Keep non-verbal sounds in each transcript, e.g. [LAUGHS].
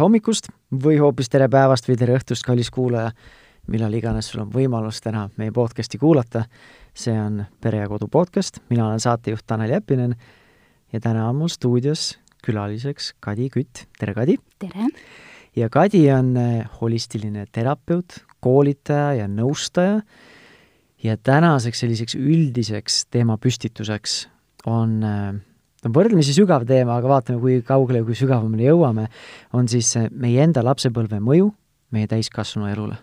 hommikust või hoopis tere päevast või tere õhtust, kallis kuulaja, millal iganes sul on võimalus täna meie podcasti kuulata. see on Pere ja Kodu podcast, mina olen saatejuht Tanel Jeppinen ja täna on mul stuudios külaliseks Kadi Kütt, tere Kadi! tere! ja Kadi on eh, holistiline terapeut, koolitaja ja nõustaja ja tänaseks selliseks üldiseks teemapüstituseks on äh, võrdlemisi sügav teema, aga vaatame, kui kaugele ja kui sügavamale jõuame, on siis meie enda lapsepõlve mõju meie täiskasvanu elule.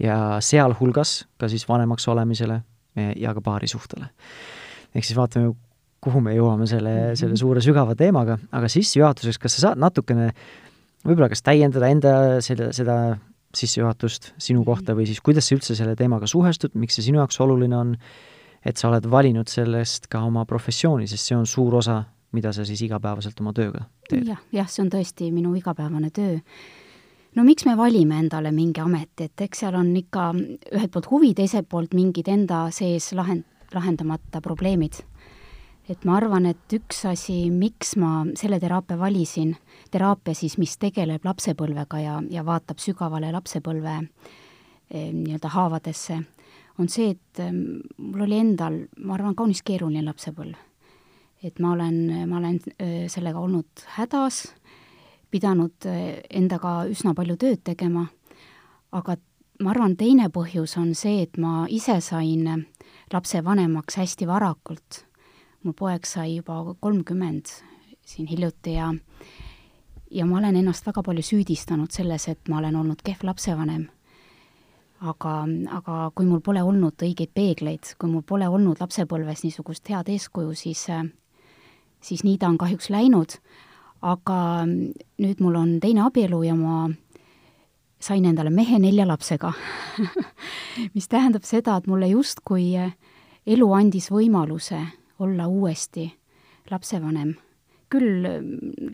ja sealhulgas ka siis vanemaks olemisele ja ka paarisuhtele. ehk siis vaatame, kuhu me jõuame selle selle suure sügava teemaga, aga sissejuhatuseks, kas sa saad natukene võib-olla kas täiendada enda selle, seda sissejuhatust sinu kohta või siis kuidas sa üldse selle teemaga suhestud, miks see sinu jaoks oluline on, et sa oled valinud sellest ka oma professiooni, sest see on suur osa mida sa siis igapäevaselt oma tööga teed ja,? jah, see on tõesti minu igapäevane töö. no miks me valime endale mingi ameti, et eks seal on ikka ühelt poolt huvi, teiselt poolt mingid enda sees lahend-, lahendamata probleemid. et ma arvan, et üks asi, miks ma selle teraapia valisin, teraapia siis, mis tegeleb lapsepõlvega ja, ja vaatab sügavale lapsepõlve eh, nii-öelda haavadesse, on see, et eh, mul oli endal, ma arvan, kaunis keeruline lapsepõlv et ma olen, ma olen sellega olnud hädas, pidanud endaga üsna palju tööd tegema, aga ma arvan, teine põhjus on see, et ma ise sain lapsevanemaks hästi varakult. mu poeg sai juba kolmkümmend siin hiljuti ja ja ma olen ennast väga palju süüdistanud selles, et ma olen olnud kehv lapsevanem. aga, aga kui mul pole olnud õigeid peegleid, kui mul pole olnud lapsepõlves niisugust head eeskuju, siis siis nii ta on kahjuks läinud, aga nüüd mul on teine abielu ja ma sain endale mehe nelja lapsega. [LAUGHS] Mis tähendab seda, et mulle justkui elu andis võimaluse olla uuesti lapsevanem. küll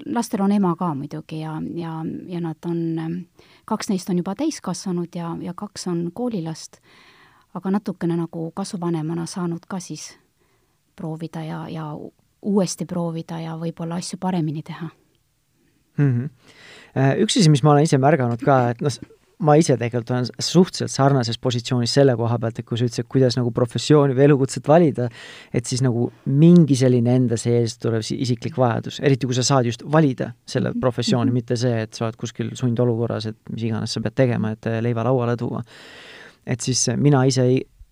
lastel on ema ka muidugi ja, ja, ja nad on, kaks neist on juba täiskasvanud ja, ja kaks on koolilast, aga natukene nagu kasvuvanemana saanud ka siis proovida ja, ja uuesti proovida ja võib-olla asju paremini teha mm. -hmm. Üks asi, mis ma olen ise märganud ka, et noh, ma ise tegelikult olen suhteliselt sarnases positsioonis selle koha pealt, et kui sa ütlesid, kuidas nagu professiooni või elukutset valida, et siis nagu mingi selline enda sees tulev isiklik vajadus, eriti kui sa saad just valida selle professiooni, mitte see, et sa oled kuskil sundolukorras, et mis iganes sa pead tegema, et leiva lauale tuua. et siis mina ise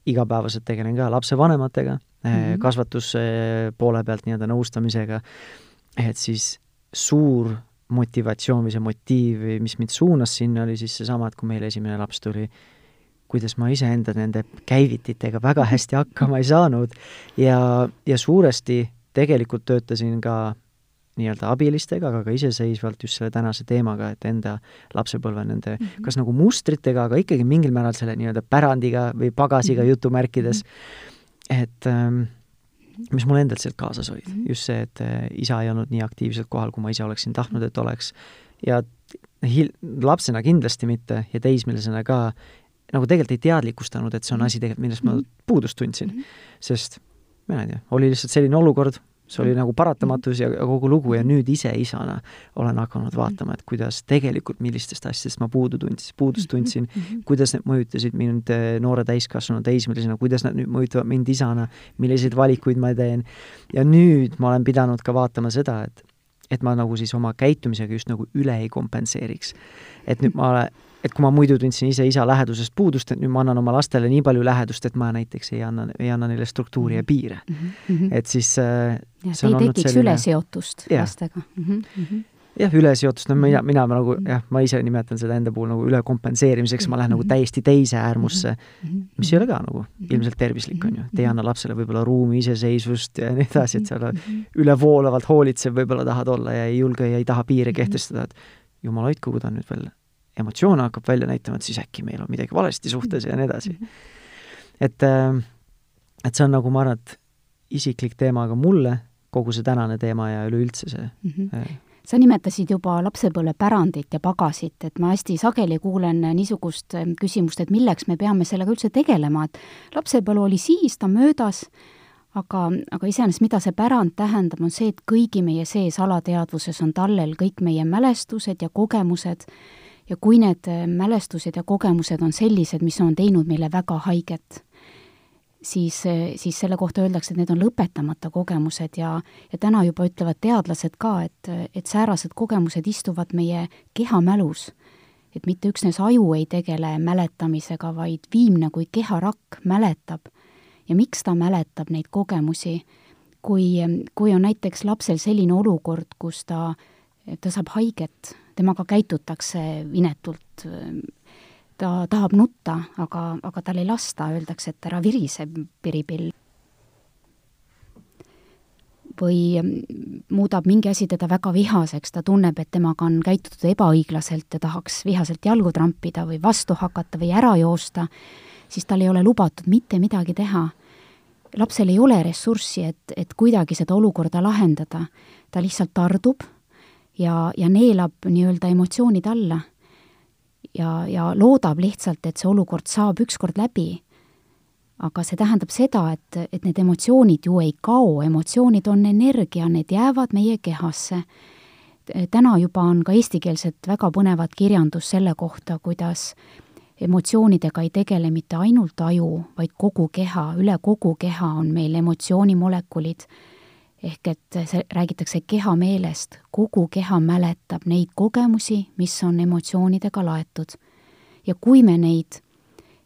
igapäevaselt tegelen ka lapsevanematega mm -hmm. kasvatuse poole pealt nii-öelda nõustamisega, et siis suur motivatsioon või see motiiv, mis mind suunas sinna, oli siis seesama, et kui meil esimene laps tuli, kuidas ma iseenda nende käivititega väga hästi hakkama ei saanud ja, ja suuresti tegelikult töötasin ka nii-öelda abilistega, aga ka iseseisvalt just selle tänase teemaga, et enda lapsepõlve nende mm -hmm. kas nagu mustritega, aga ikkagi mingil määral selle nii-öelda pärandiga või pagasiga mm -hmm. jutumärkides, et ähm, mis mul endalt sealt kaasas olid mm, -hmm. just see, et äh, isa ei olnud nii aktiivselt kohal, kui ma ise oleksin tahtnud, et oleks. ja hil-, lapsena kindlasti mitte ja teismelisena ka, nagu tegelikult ei teadlikustanud, et see on mhm. asi tegelikult, millest ma mhm. puudust tundsin mm. -hmm. sest ma ei tea, oli lihtsalt selline olukord, see oli nagu paratamatus ja kogu lugu ja nüüd ise isana olen hakanud vaatama, et kuidas tegelikult, millistest asjadest ma puudu tundsin, puudust tundsin, kuidas need mõjutasid mind eh, noore täiskasvanu teismelisena, kuidas nad nüüd mõjutavad mind isana, milliseid valikuid ma teen. ja nüüd ma olen pidanud ka vaatama seda, et et ma nagu siis oma käitumisega just nagu üle ei kompenseeriks. et nüüd ma olen [LAUGHS] et kui ma muidu tundsin ise isa lähedusest puudust, et nüüd ma annan oma lastele nii palju lähedust, et ma näiteks ei anna, ei anna neile struktuuri ja mhm. piire mm. -hmm. et siis äh, ja, see ei tekiks selline... üleseotust yeah. lastega mm. -hmm. jah, üleseotust, no mina, mina ma nagu jah, ma ise nimetan seda enda puhul nagu ülekompenseerimiseks, ma lähen mm -hmm. nagu mhm. täiesti teise äärmusse mis ei ole ka nagu ilmselt tervislik, on ju, et ei anna lapsele võib-olla ruumi, iseseisvust ja nii edasi, et sa ülevoolavalt hoolitsev võib-olla tahad olla ja ei julge ja ei taha piire kehtestada, et jumal hoidku, kui ta nüüd veel emotsioone hakkab välja näitama, et siis äkki meil on midagi valesti suhtes ja nii edasi. Et, äh, et see on nagu, ma arvan, et isiklik teema ka mulle, kogu see tänane teema ja üleüldse see mm. -hmm. sa nimetasid juba lapsepõlvepärandit ja pagasit, et ma hästi sageli kuulen niisugust küsimust, et milleks me peame sellega üldse tegelema, et lapsepõlv oli siis, ta möödas, aga, aga iseenesest, mida see pärand tähendab, on see, et kõigi meie sees alateadvuses on tallel kõik meie mälestused ja kogemused ja kui need mälestused ja kogemused on sellised, mis on teinud meile väga haiget, siis, siis selle kohta öeldakse, et need on lõpetamata kogemused ja, ja täna juba ütlevad teadlased ka, et, et säärased kogemused istuvad meie kehamälus. et mitte üksnes aju ei tegele mäletamisega, vaid viimne kui keharakk mäletab ja miks ta mäletab neid kogemusi, kui, kui on näiteks lapsel selline olukord, kus ta, ta saab haiget, temaga käitutakse inetult, ta tahab nutta, aga, aga tal ei lasta, öeldakse, et ära virise, piripill. või muudab mingi asi teda väga vihaseks, ta tunneb, et temaga on käitutud ebaõiglaselt ja tahaks vihaselt jalgu trampida või vastu hakata või ära joosta siis tal ei ole lubatud mitte midagi teha. lapsel ei ole ressurssi, et, et kuidagi seda olukorda lahendada. ta lihtsalt tardub ja, ja neelab nii-öelda emotsioonid alla. ja, ja loodab lihtsalt, et see olukord saab ükskord läbi. aga see tähendab seda, et, et need emotsioonid ju ei kao, emotsioonid on energia, need jäävad meie kehasse täna juba on ka eestikeelset väga põnevat kirjandust selle kohta, kuidas emotsioonidega ei tegele mitte ainult aju, vaid kogu keha, üle kogu keha on meil emotsioonimolekulid, ehk et see, räägitakse kehameelest, kogu keha mäletab neid kogemusi, mis on emotsioonidega laetud. ja kui me neid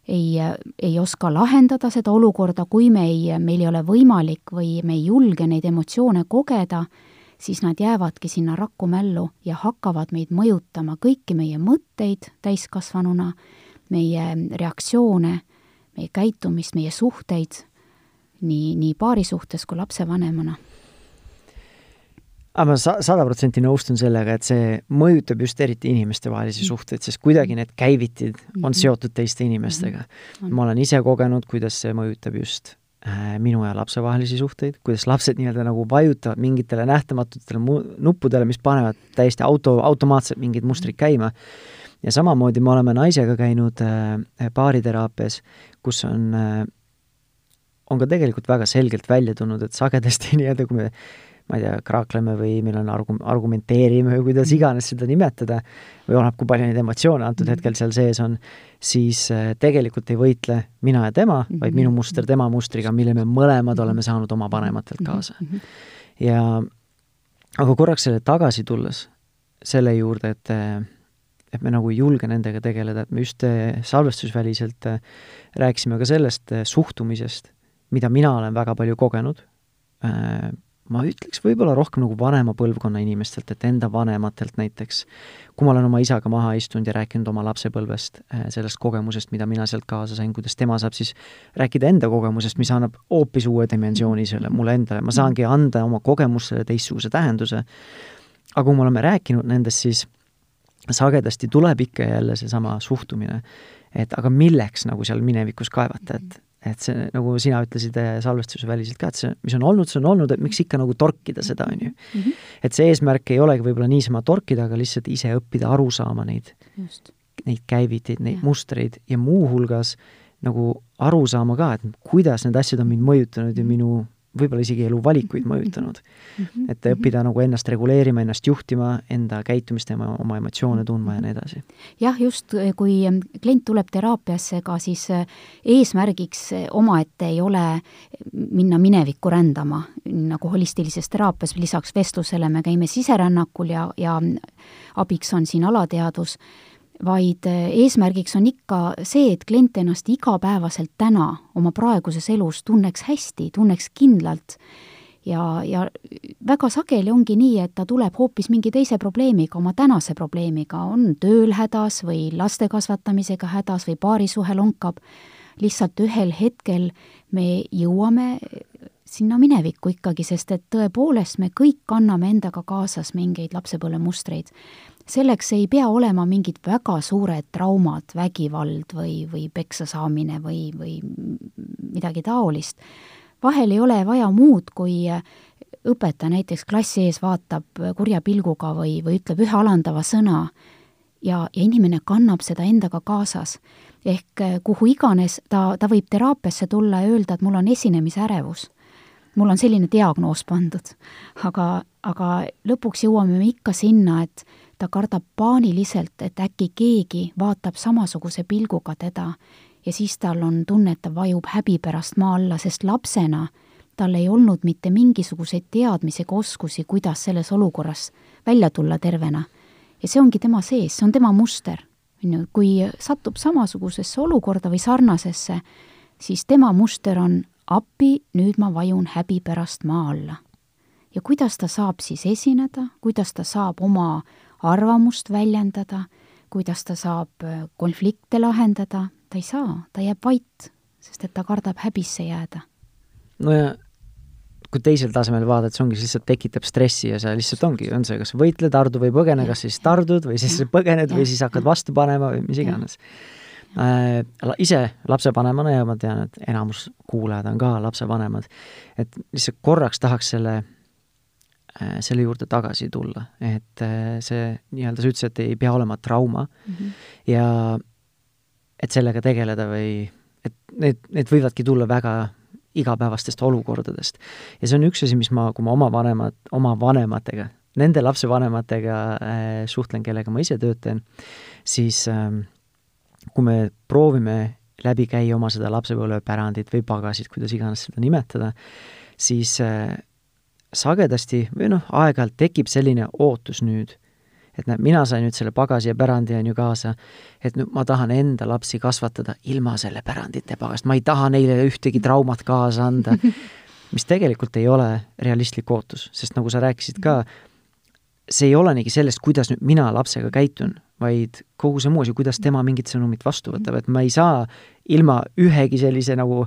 ei, ei oska lahendada, seda olukorda, kui me ei, meil ei ole võimalik või me ei julge neid emotsioone kogeda, siis nad jäävadki sinna rakkumällu ja hakkavad meid mõjutama, kõiki meie mõtteid täiskasvanuna meie reaktsioone, meie käitumist, meie suhteid nii, nii paari suhtes kui lapsevanemana aga ma sa-, sada protsenti nõustun sellega, et see mõjutab just eriti inimestevahelisi mm. suhteid, sest kuidagi need käivitid on seotud teiste inimestega. Ma olen ise kogenud, kuidas see mõjutab just äh, minu ja lapse vahelisi suhteid, kuidas lapsed nii-öelda nagu vajutavad mingitele nähtamatutele mu-, nuppudele, mis panevad täiesti auto, automaatselt mingid mustrid käima. Ja samamoodi me oleme naisega käinud äh, baariteraapias, kus on äh,, on ka tegelikult väga selgelt välja tulnud, et sagedasti [LAUGHS] nii-öelda, kui me ma ei tea, kraakleme või meil on argu-, argumenteerime või kuidas iganes seda nimetada, või oleneb, kui palju neid emotsioone antud -hmm. hetkel seal sees on, siis äh, tegelikult ei võitle mina ja tema vaid minu muster tema mustriga, mille me mõlemad oleme saanud oma vanematelt kaasa. Ja aga korraks selle tagasi tulles, selle juurde, et äh, et me nagu ei julge nendega tegeleda, et me just äh, salvestusväliselt rääkisime ka sellest suhtumisest, mida mina olen väga palju kogenud, ma ütleks võib-olla rohkem nagu vanema põlvkonna inimestelt, et enda vanematelt näiteks, kui ma olen oma isaga maha istunud ja rääkinud oma lapsepõlvest, sellest kogemusest, mida mina sealt kaasa sain, kuidas tema saab siis rääkida enda kogemusest, mis annab hoopis uue dimensiooni selle mulle endale, ma saangi anda oma kogemusele teistsuguse tähenduse, aga kui me oleme rääkinud nendest, siis sagedasti tuleb ikka jälle seesama suhtumine, et aga milleks nagu seal minevikus kaevata, et et see, nagu sina ütlesid eh, salvestusväliselt ka, et see, mis on olnud, see on olnud, et miks ikka nagu torkida seda, on ju. Mhm. et see eesmärk ei olegi võib-olla niisama torkida, aga lihtsalt ise õppida aru saama neid, neid käiviteid, neid ja. mustreid ja muuhulgas nagu aru saama ka, et kuidas need asjad on mind mõjutanud ja minu võib-olla isegi eluvalikuid mõjutanud mm. -hmm. et õppida nagu ennast reguleerima, ennast juhtima, enda käitumist oma emotsioone tundma ja nii edasi. jah, just kui klient tuleb teraapiasse, ega siis eh, eesmärgiks omaette ei ole minna minevikku rändama, nagu holistilises teraapias lisaks vestlusele me käime siserännakul ja, ja abiks on siin alateadvus vaid eh, eesmärgiks on ikka see, et klient ennast igapäevaselt täna oma praeguses elus tunneks hästi, tunneks kindlalt. Ja, ja väga sageli ongi nii, et ta tuleb hoopis mingi teise probleemiga, oma tänase probleemiga, on tööl hädas või laste kasvatamisega hädas või paarisuhe lonkab, lihtsalt ühel hetkel me jõuame sinna minevikku ikkagi, sest et tõepoolest me kõik kanname endaga kaasas mingeid lapsepõlvemustreid selleks ei pea olema mingid väga suured traumad, vägivald või, või peksa saamine või, või midagi taolist. vahel ei ole vaja muud, kui õpetaja näiteks klassi ees vaatab kurja pilguga või, või ütleb ühe alandava sõna ja, ja inimene kannab seda endaga kaasas. ehk kuhu iganes ta, ta võib teraapiasse tulla ja öelda, et mul on esinemisärevus mul on selline diagnoos pandud. aga, aga lõpuks jõuame me ikka sinna, et ta kardab paaniliselt, et äkki keegi vaatab samasuguse pilguga teda ja siis tal on tunne, et ta vajub häbi pärast maa alla, sest lapsena tal ei olnud mitte mingisuguseid teadmisi ega oskusi, kuidas selles olukorras välja tulla tervena. ja see ongi tema sees, see on tema muster, on ju, kui satub samasugusesse olukorda või sarnasesse, siis tema muster on appi, nüüd ma vajun häbi pärast maa alla. ja kuidas ta saab siis esineda, kuidas ta saab oma arvamust väljendada, kuidas ta saab konflikte lahendada, ta ei saa, ta jääb vait, sest et ta kardab häbisse jääda. no ja kui teisel tasemel vaadata, see ongi, see lihtsalt tekitab stressi ja see lihtsalt ongi, on see kas võitle, tardu või põgene, kas siis tardud või siis põgened või siis hakkad vastu panema või mis iganes. Äh, ise lapsevanemana ja ma tean, et enamus kuulajad on ka lapsevanemad, et lihtsalt korraks tahaks selle äh, selle juurde tagasi tulla, et äh, see nii-öelda, sa ütlesid, et ei pea olema trauma mm -hmm. ja et sellega tegeleda või et need, need võivadki tulla väga igapäevastest olukordadest. ja see on üks asi, mis ma, kui ma oma vanemad, oma vanematega, nende lapsevanematega äh, suhtlen, kellega ma ise tööd teen, siis äh, kui me proovime läbi käia oma seda lapsepõlvepärandit või pagasit, kuidas iganes seda nimetada, siis äh, sagedasti või noh, aeg-ajalt tekib selline ootus nüüd et näed, mina sain nüüd selle pagasi ja pärandi on ju kaasa, et nüüd ma tahan enda lapsi kasvatada ilma selle pärandite pagast, ma ei taha neile ühtegi traumat kaasa anda, [LAUGHS] mis tegelikult ei ole realistlik ootus, sest nagu sa rääkisid ka, see ei olenegi sellest, kuidas nüüd mina lapsega käitun, vaid kogu see muu asi, kuidas tema mingit sõnumit vastu võtab, et ma ei saa ilma ühegi sellise nagu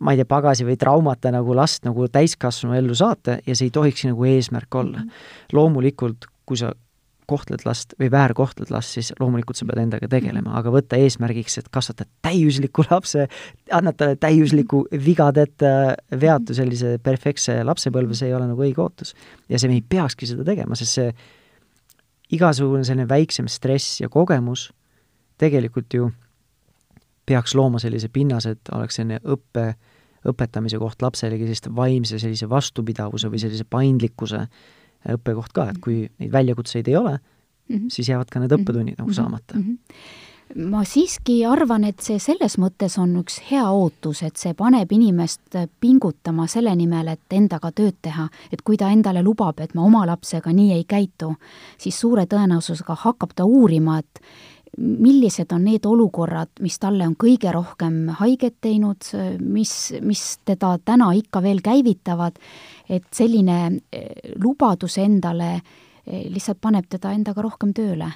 ma ei tea, pagasi või traumata nagu last nagu täiskasvanu ellu saata ja see ei tohiks nagu eesmärk olla. loomulikult, kui sa kohtled last või väärkohtled last, siis loomulikult sa pead endaga tegelema, aga võtta eesmärgiks, et kasvatad täiusliku lapse, annad talle täiusliku vigadeta veatu sellise perfektse lapsepõlve, see ei ole nagu õige ootus. ja see, me ei peakski seda tegema, sest see igasugune selline väiksem stress ja kogemus tegelikult ju peaks looma sellise pinnase, et oleks selline õppe, õpetamise koht lapselegi sellist vaimse sellise vastupidavuse või sellise paindlikkuse õppekoht ka, et kui neid väljakutseid ei ole mm, -hmm. siis jäävad ka need õppetunnid nagu mm -hmm. saamata mm. -hmm. ma siiski arvan, et see selles mõttes on üks hea ootus, et see paneb inimest pingutama selle nimel, et endaga tööd teha, et kui ta endale lubab, et ma oma lapsega nii ei käitu, siis suure tõenäosusega hakkab ta uurima, et millised on need olukorrad, mis talle on kõige rohkem haiget teinud, mis, mis teda täna ikka veel käivitavad, et selline eh, lubadus endale eh, lihtsalt paneb teda endaga rohkem tööle.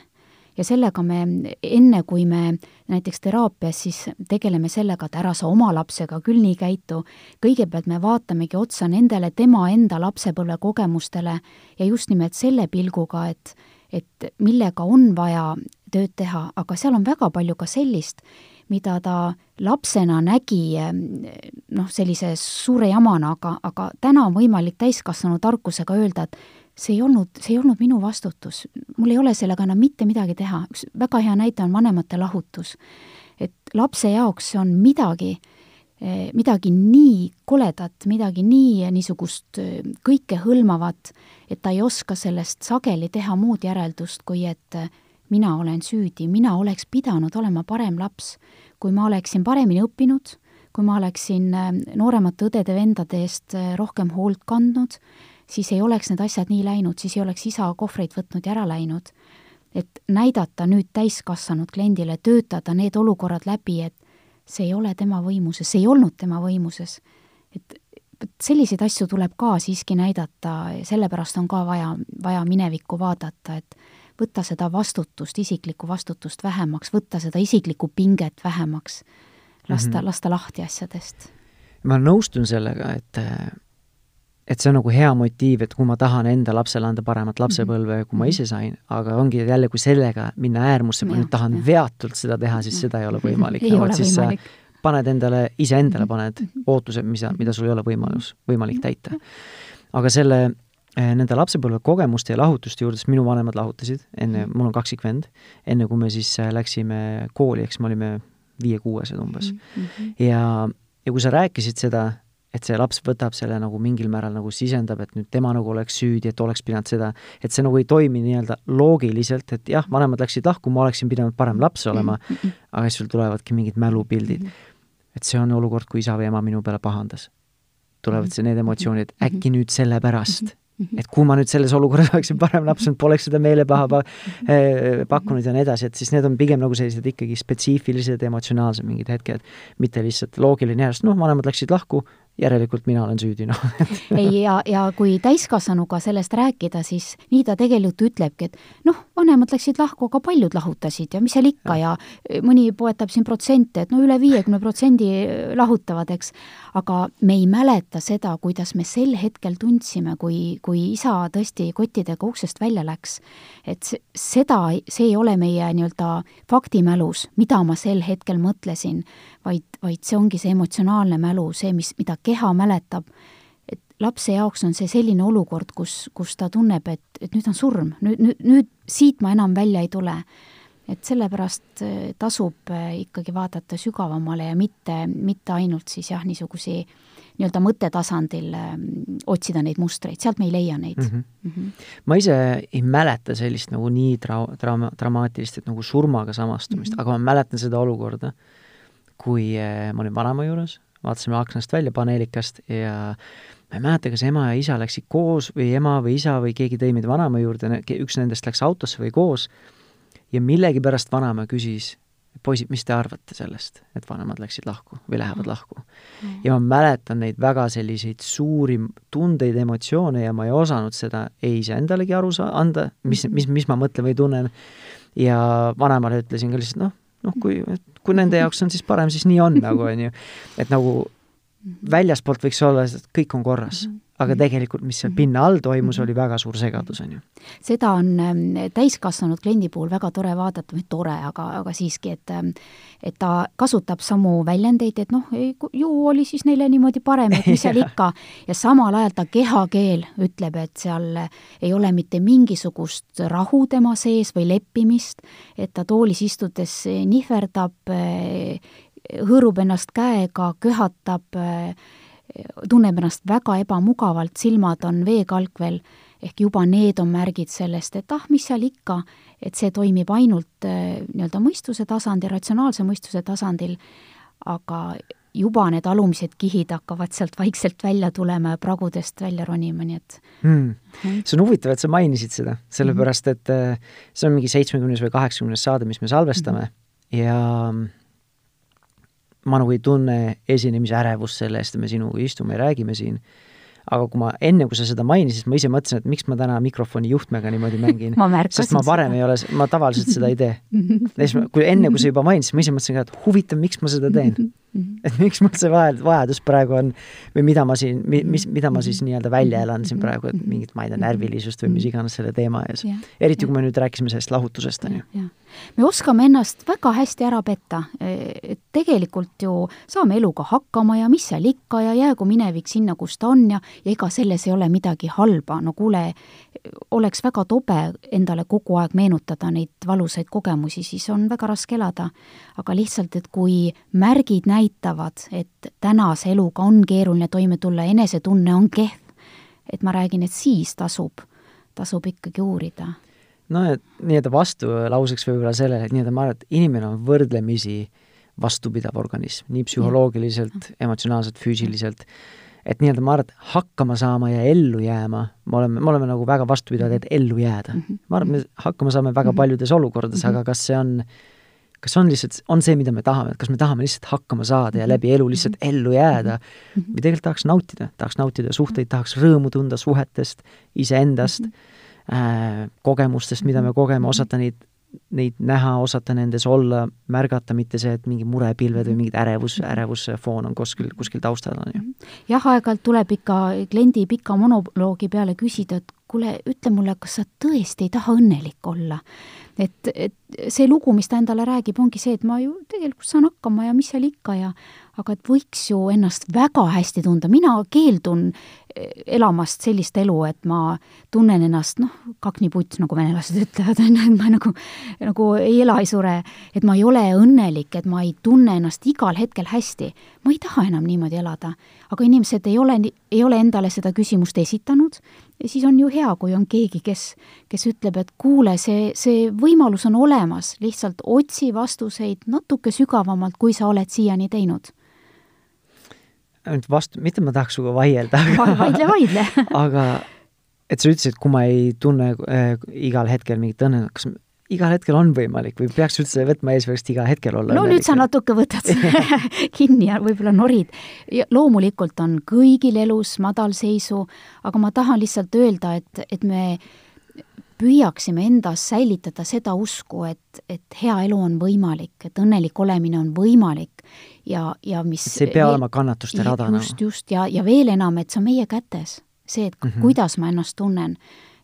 ja sellega me, enne kui me näiteks teraapias siis tegeleme sellega, et ära sa oma lapsega küll nii käitu, kõigepealt me vaatamegi otsa nendele tema enda lapsepõlvekogemustele ja just nimelt selle pilguga, et et millega on vaja tööd teha, aga seal on väga palju ka sellist, mida ta lapsena nägi noh, sellise suure jamana, aga, aga täna on võimalik täiskasvanu tarkusega öelda, et see ei olnud, see ei olnud minu vastutus, mul ei ole sellega enam mitte midagi teha, üks väga hea näide on vanemate lahutus. et lapse jaoks on midagi, midagi nii koledat, midagi nii niisugust kõikehõlmavat, et ta ei oska sellest sageli teha muud järeldust, kui et mina olen süüdi, mina oleks pidanud olema parem laps. kui ma oleksin paremini õppinud, kui ma oleksin äh, nooremate õdede-vendade eest äh, rohkem hoolt kandnud, siis ei oleks need asjad nii läinud, siis ei oleks isa kohvreid võtnud ja ära läinud. et näidata nüüd täiskasvanud kliendile, töötada need olukorrad läbi, et see ei ole tema võimuses, see ei olnud tema võimuses. et selliseid asju tuleb ka siiski näidata, sellepärast on ka vaja, vaja minevikku vaadata, et võtta seda vastutust, isiklikku vastutust vähemaks, võtta seda isiklikku pinget vähemaks, lasta mm, -hmm. lasta lahti asjadest. ma nõustun sellega, et et see on nagu hea motiiv, et kui ma tahan enda lapsele anda paremat lapsepõlve mm, -hmm. kui ma ise sain, aga ongi jälle, kui sellega minna äärmusse, ma nüüd tahan ja. veatult seda teha, siis seda ei ole võimalik. [LAUGHS] ei ole siis võimalik. paned endale, iseendale paned ootused, mis, mida sul ei ole võimalus, võimalik täita. aga selle nende lapsepõlvekogemuste ja lahutuste juurde, sest minu vanemad lahutasid enne, mhm. mul on kaksikvend, enne kui me siis eh, läksime kooli, eks me olime viie-kuuesed umbes mm. -hmm. ja, ja kui sa rääkisid seda, et see laps võtab selle nagu mingil määral nagu sisendab, et nüüd tema nagu oleks süüdi, et oleks pidanud seda, et see nagu ei toimi nii-öelda loogiliselt, et jah, vanemad läksid lahku, ma oleksin pidanud parem laps olema, aga siis sul tulevadki mingid mälupildid. et see on olukord, kui isa või ema minu peale pahandas. tulevad see, need emotsioonid, äkki nüüd sellepärast et kui ma nüüd selles olukorras [LAUGHS] oleksin parem laps olnud, poleks seda meelepaha pa, eh, pakkunud ja nii edasi, et siis need on pigem nagu sellised ikkagi spetsiifilised emotsionaalsed mingid hetked, mitte lihtsalt loogiline järjest, noh, vanemad läksid lahku, järelikult mina olen süüdi, noh. Ei, ja, ja kui täiskasvanuga sellest rääkida, siis nii ta tegelikult ütlebki, et noh, vanemad läksid lahku, aga paljud lahutasid ja mis seal ikka ja, ja mõni poetab siin protsente, et no üle viiekümne protsendi lahutavad, eks. aga me ei mäleta seda, kuidas me sel hetkel tundsime, kui, kui isa tõesti kottidega uksest välja läks. et seda, see ei ole meie nii-öelda faktimälus, mida ma sel hetkel mõtlesin, vaid, vaid see ongi see emotsionaalne mälu, see, mis, mida keha mäletab, et lapse jaoks on see selline olukord, kus, kus ta tunneb, et, et nüüd on surm, nüüd, nüüd, nüüd siit ma enam välja ei tule. et sellepärast äh, tasub äh, ikkagi vaadata sügavamale ja mitte, mitte ainult siis jah, niisugusi nii-öelda mõttetasandil äh, otsida neid mustreid, sealt me ei leia neid mm. -hmm. Mm -hmm. ma ise ei mäleta sellist nagu nii tra-, draama, dramaatilist, et nagu surmaga samastumist mm, -hmm. aga ma mäletan seda olukorda, kui ma olin vanaema juures vaatasime aknast välja paneelikast ja ma ei mäleta, kas ema ja isa läksid koos või ema või isa või keegi tõi meid vanaema juurde, üks nendest läks autosse või koos ja millegipärast vanaema küsis, poisid, mis te arvate sellest, et vanemad läksid lahku või lähevad mm. lahku mm.. ja ma mäletan neid väga selliseid suuri tundeid, emotsioone ja ma ei osanud seda ei iseendalegi aru saa-, anda, mis, mis, mis ma mõtlen või tunnen, ja vanemale ütlesin ka lihtsalt noh, noh, kui, kui nende jaoks on siis parem, siis nii on nagu, on ju. et nagu väljaspoolt võiks olla, et kõik on korras mm, -hmm aga mhm. tegelikult, mis seal pinna all toimus, mhm. oli väga suur segadus, on ju. seda on ähm, täiskasvanud kliendi puhul väga tore vaadata, või tore, aga, aga siiski, et ähm, et ta kasutab samu väljendeid, et noh, ju oli siis neile niimoodi parem, et mis seal [LAUGHS] ikka, ja samal ajal ta kehakeel ütleb, et seal ei ole mitte mingisugust rahu tema sees või leppimist, et ta toolis istudes nihverdab, äh, hõõrub ennast käega, köhatab, tunneb ennast väga ebamugavalt, silmad on veekalkvel, ehk juba need on märgid sellest, et ah, mis seal ikka, et see toimib ainult nii-öelda mõistuse tasandil, ratsionaalse mõistuse tasandil, aga juba need alumised kihid hakkavad sealt vaikselt välja tulema ja pragudest välja ronima, nii et mm.. see on huvitav, et sa mainisid seda, sellepärast et äh, see on mingi seitsmekümnes või kaheksakümnes saade, mis me salvestame mm -hmm. ja ma nagu ei tunne esinemise ärevust selle eest, et me sinuga istume ja räägime siin, aga kui ma, enne kui sa seda mainisid, ma ise mõtlesin, et miks ma täna mikrofoni juhtmega niimoodi mängin [LAUGHS] sest ma varem seda. ei ole, ma tavaliselt seda ei tee. ja siis, kui enne, kui sa juba mainisid, ma ise mõtlesin ka, et huvitav, miks ma seda teen et miks mul see vaja, vajadus praegu on või mida ma siin, mis, mida ma siis nii-öelda välja elan siin praegu, et mingit, ma ei tea, närvilisust või mis iganes selle teema ees. eriti, kui me nüüd rääkisime sellest lahutusest, on ju. Me oskame ennast väga hästi ära petta, et tegelikult ju saame eluga hakkama ja mis seal ikka ja jäägu minevik sinna, kus ta on ja, ja ega selles ei ole midagi halba, no kuule, oleks väga tobe endale kogu aeg meenutada neid valusaid kogemusi, siis on väga raske elada. aga lihtsalt, et kui märgid näitavad, et tänase eluga on keeruline toime tulla, enesetunne on kehv, et ma räägin, et siis tasub, tasub ikkagi uurida. No et nii-öelda vastulauseks võib-olla sellele, et nii-öelda ma arvan, et inimene on võrdlemisi vastupidav organism, nii psühholoogiliselt, emotsionaalselt, füüsiliselt, et nii-öelda ma arvan, et hakkama saama ja ellu jääma, me oleme, me oleme nagu väga vastupidavad, et ellu jääda. Mhm. ma arvan, et me hakkama saame väga mhm. paljudes olukordades, aga kas see on kas on lihtsalt, on see, mida me tahame, et kas me tahame lihtsalt hakkama saada ja läbi elu lihtsalt ellu jääda? Või tegelikult tahaks nautida, tahaks nautida suhteid, tahaks rõõmu tunda suhetest, iseendast. Äh,, kogemustest, mida me kogeme, osata neid, neid näha, osata nendes olla, märgata, mitte see, et mingi murepilved või mingid ärevus, ärevusfoon on kuskil, kuskil taustal, on ju. jah, aeg-ajalt tuleb ikka kliendi pika monoloogi peale küsida, et kuule, ütle mulle, kas sa tõesti ei taha õnnelik olla? et, et see lugu, mis ta endale räägib, ongi see, et ma ju tegelikult saan hakkama ja mis seal ikka ja aga et võiks ju ennast väga hästi tunda, mina keeldun eh, elamast sellist elu, et ma tunnen ennast noh, kakniputs, nagu venelased [LAUGHS] ütlevad, on ju, et ma nagu, nagu ei ela, ei sure, et ma ei ole õnnelik, et ma ei tunne ennast igal hetkel hästi. ma ei taha enam niimoodi elada. aga inimesed ei ole, ei ole endale seda küsimust esitanud. Siis on ju hea, kui on keegi, kes, kes ütleb, et kuule, see, see võimalus on olemas, lihtsalt otsi vastuseid natuke sügavamalt, kui sa oled siiani teinud nüüd vastu, mitte ma tahaks sinuga vaielda aga vaidle, vaidle [LAUGHS] aga et sa ütlesid, kui ma ei tunne äh, igal hetkel mingit õnne, kas igal hetkel on võimalik või peaks üldse võtma eesmärgiks igal hetkel olla no õnnelik? nüüd sa natuke võtad [LAUGHS] [LAUGHS] kinni ja võib-olla norid. loomulikult on kõigil elus madalseisu, aga ma tahan lihtsalt öelda, et, et me püüaksime endas säilitada seda usku, et, et hea elu on võimalik, et õnnelik olemine on võimalik ja, ja mis et see ei pea veel, olema kannatuste rada nagu. just, just, ja, ja veel enam, et see on meie kätes. see, et mm -hmm. kuidas ma ennast tunnen.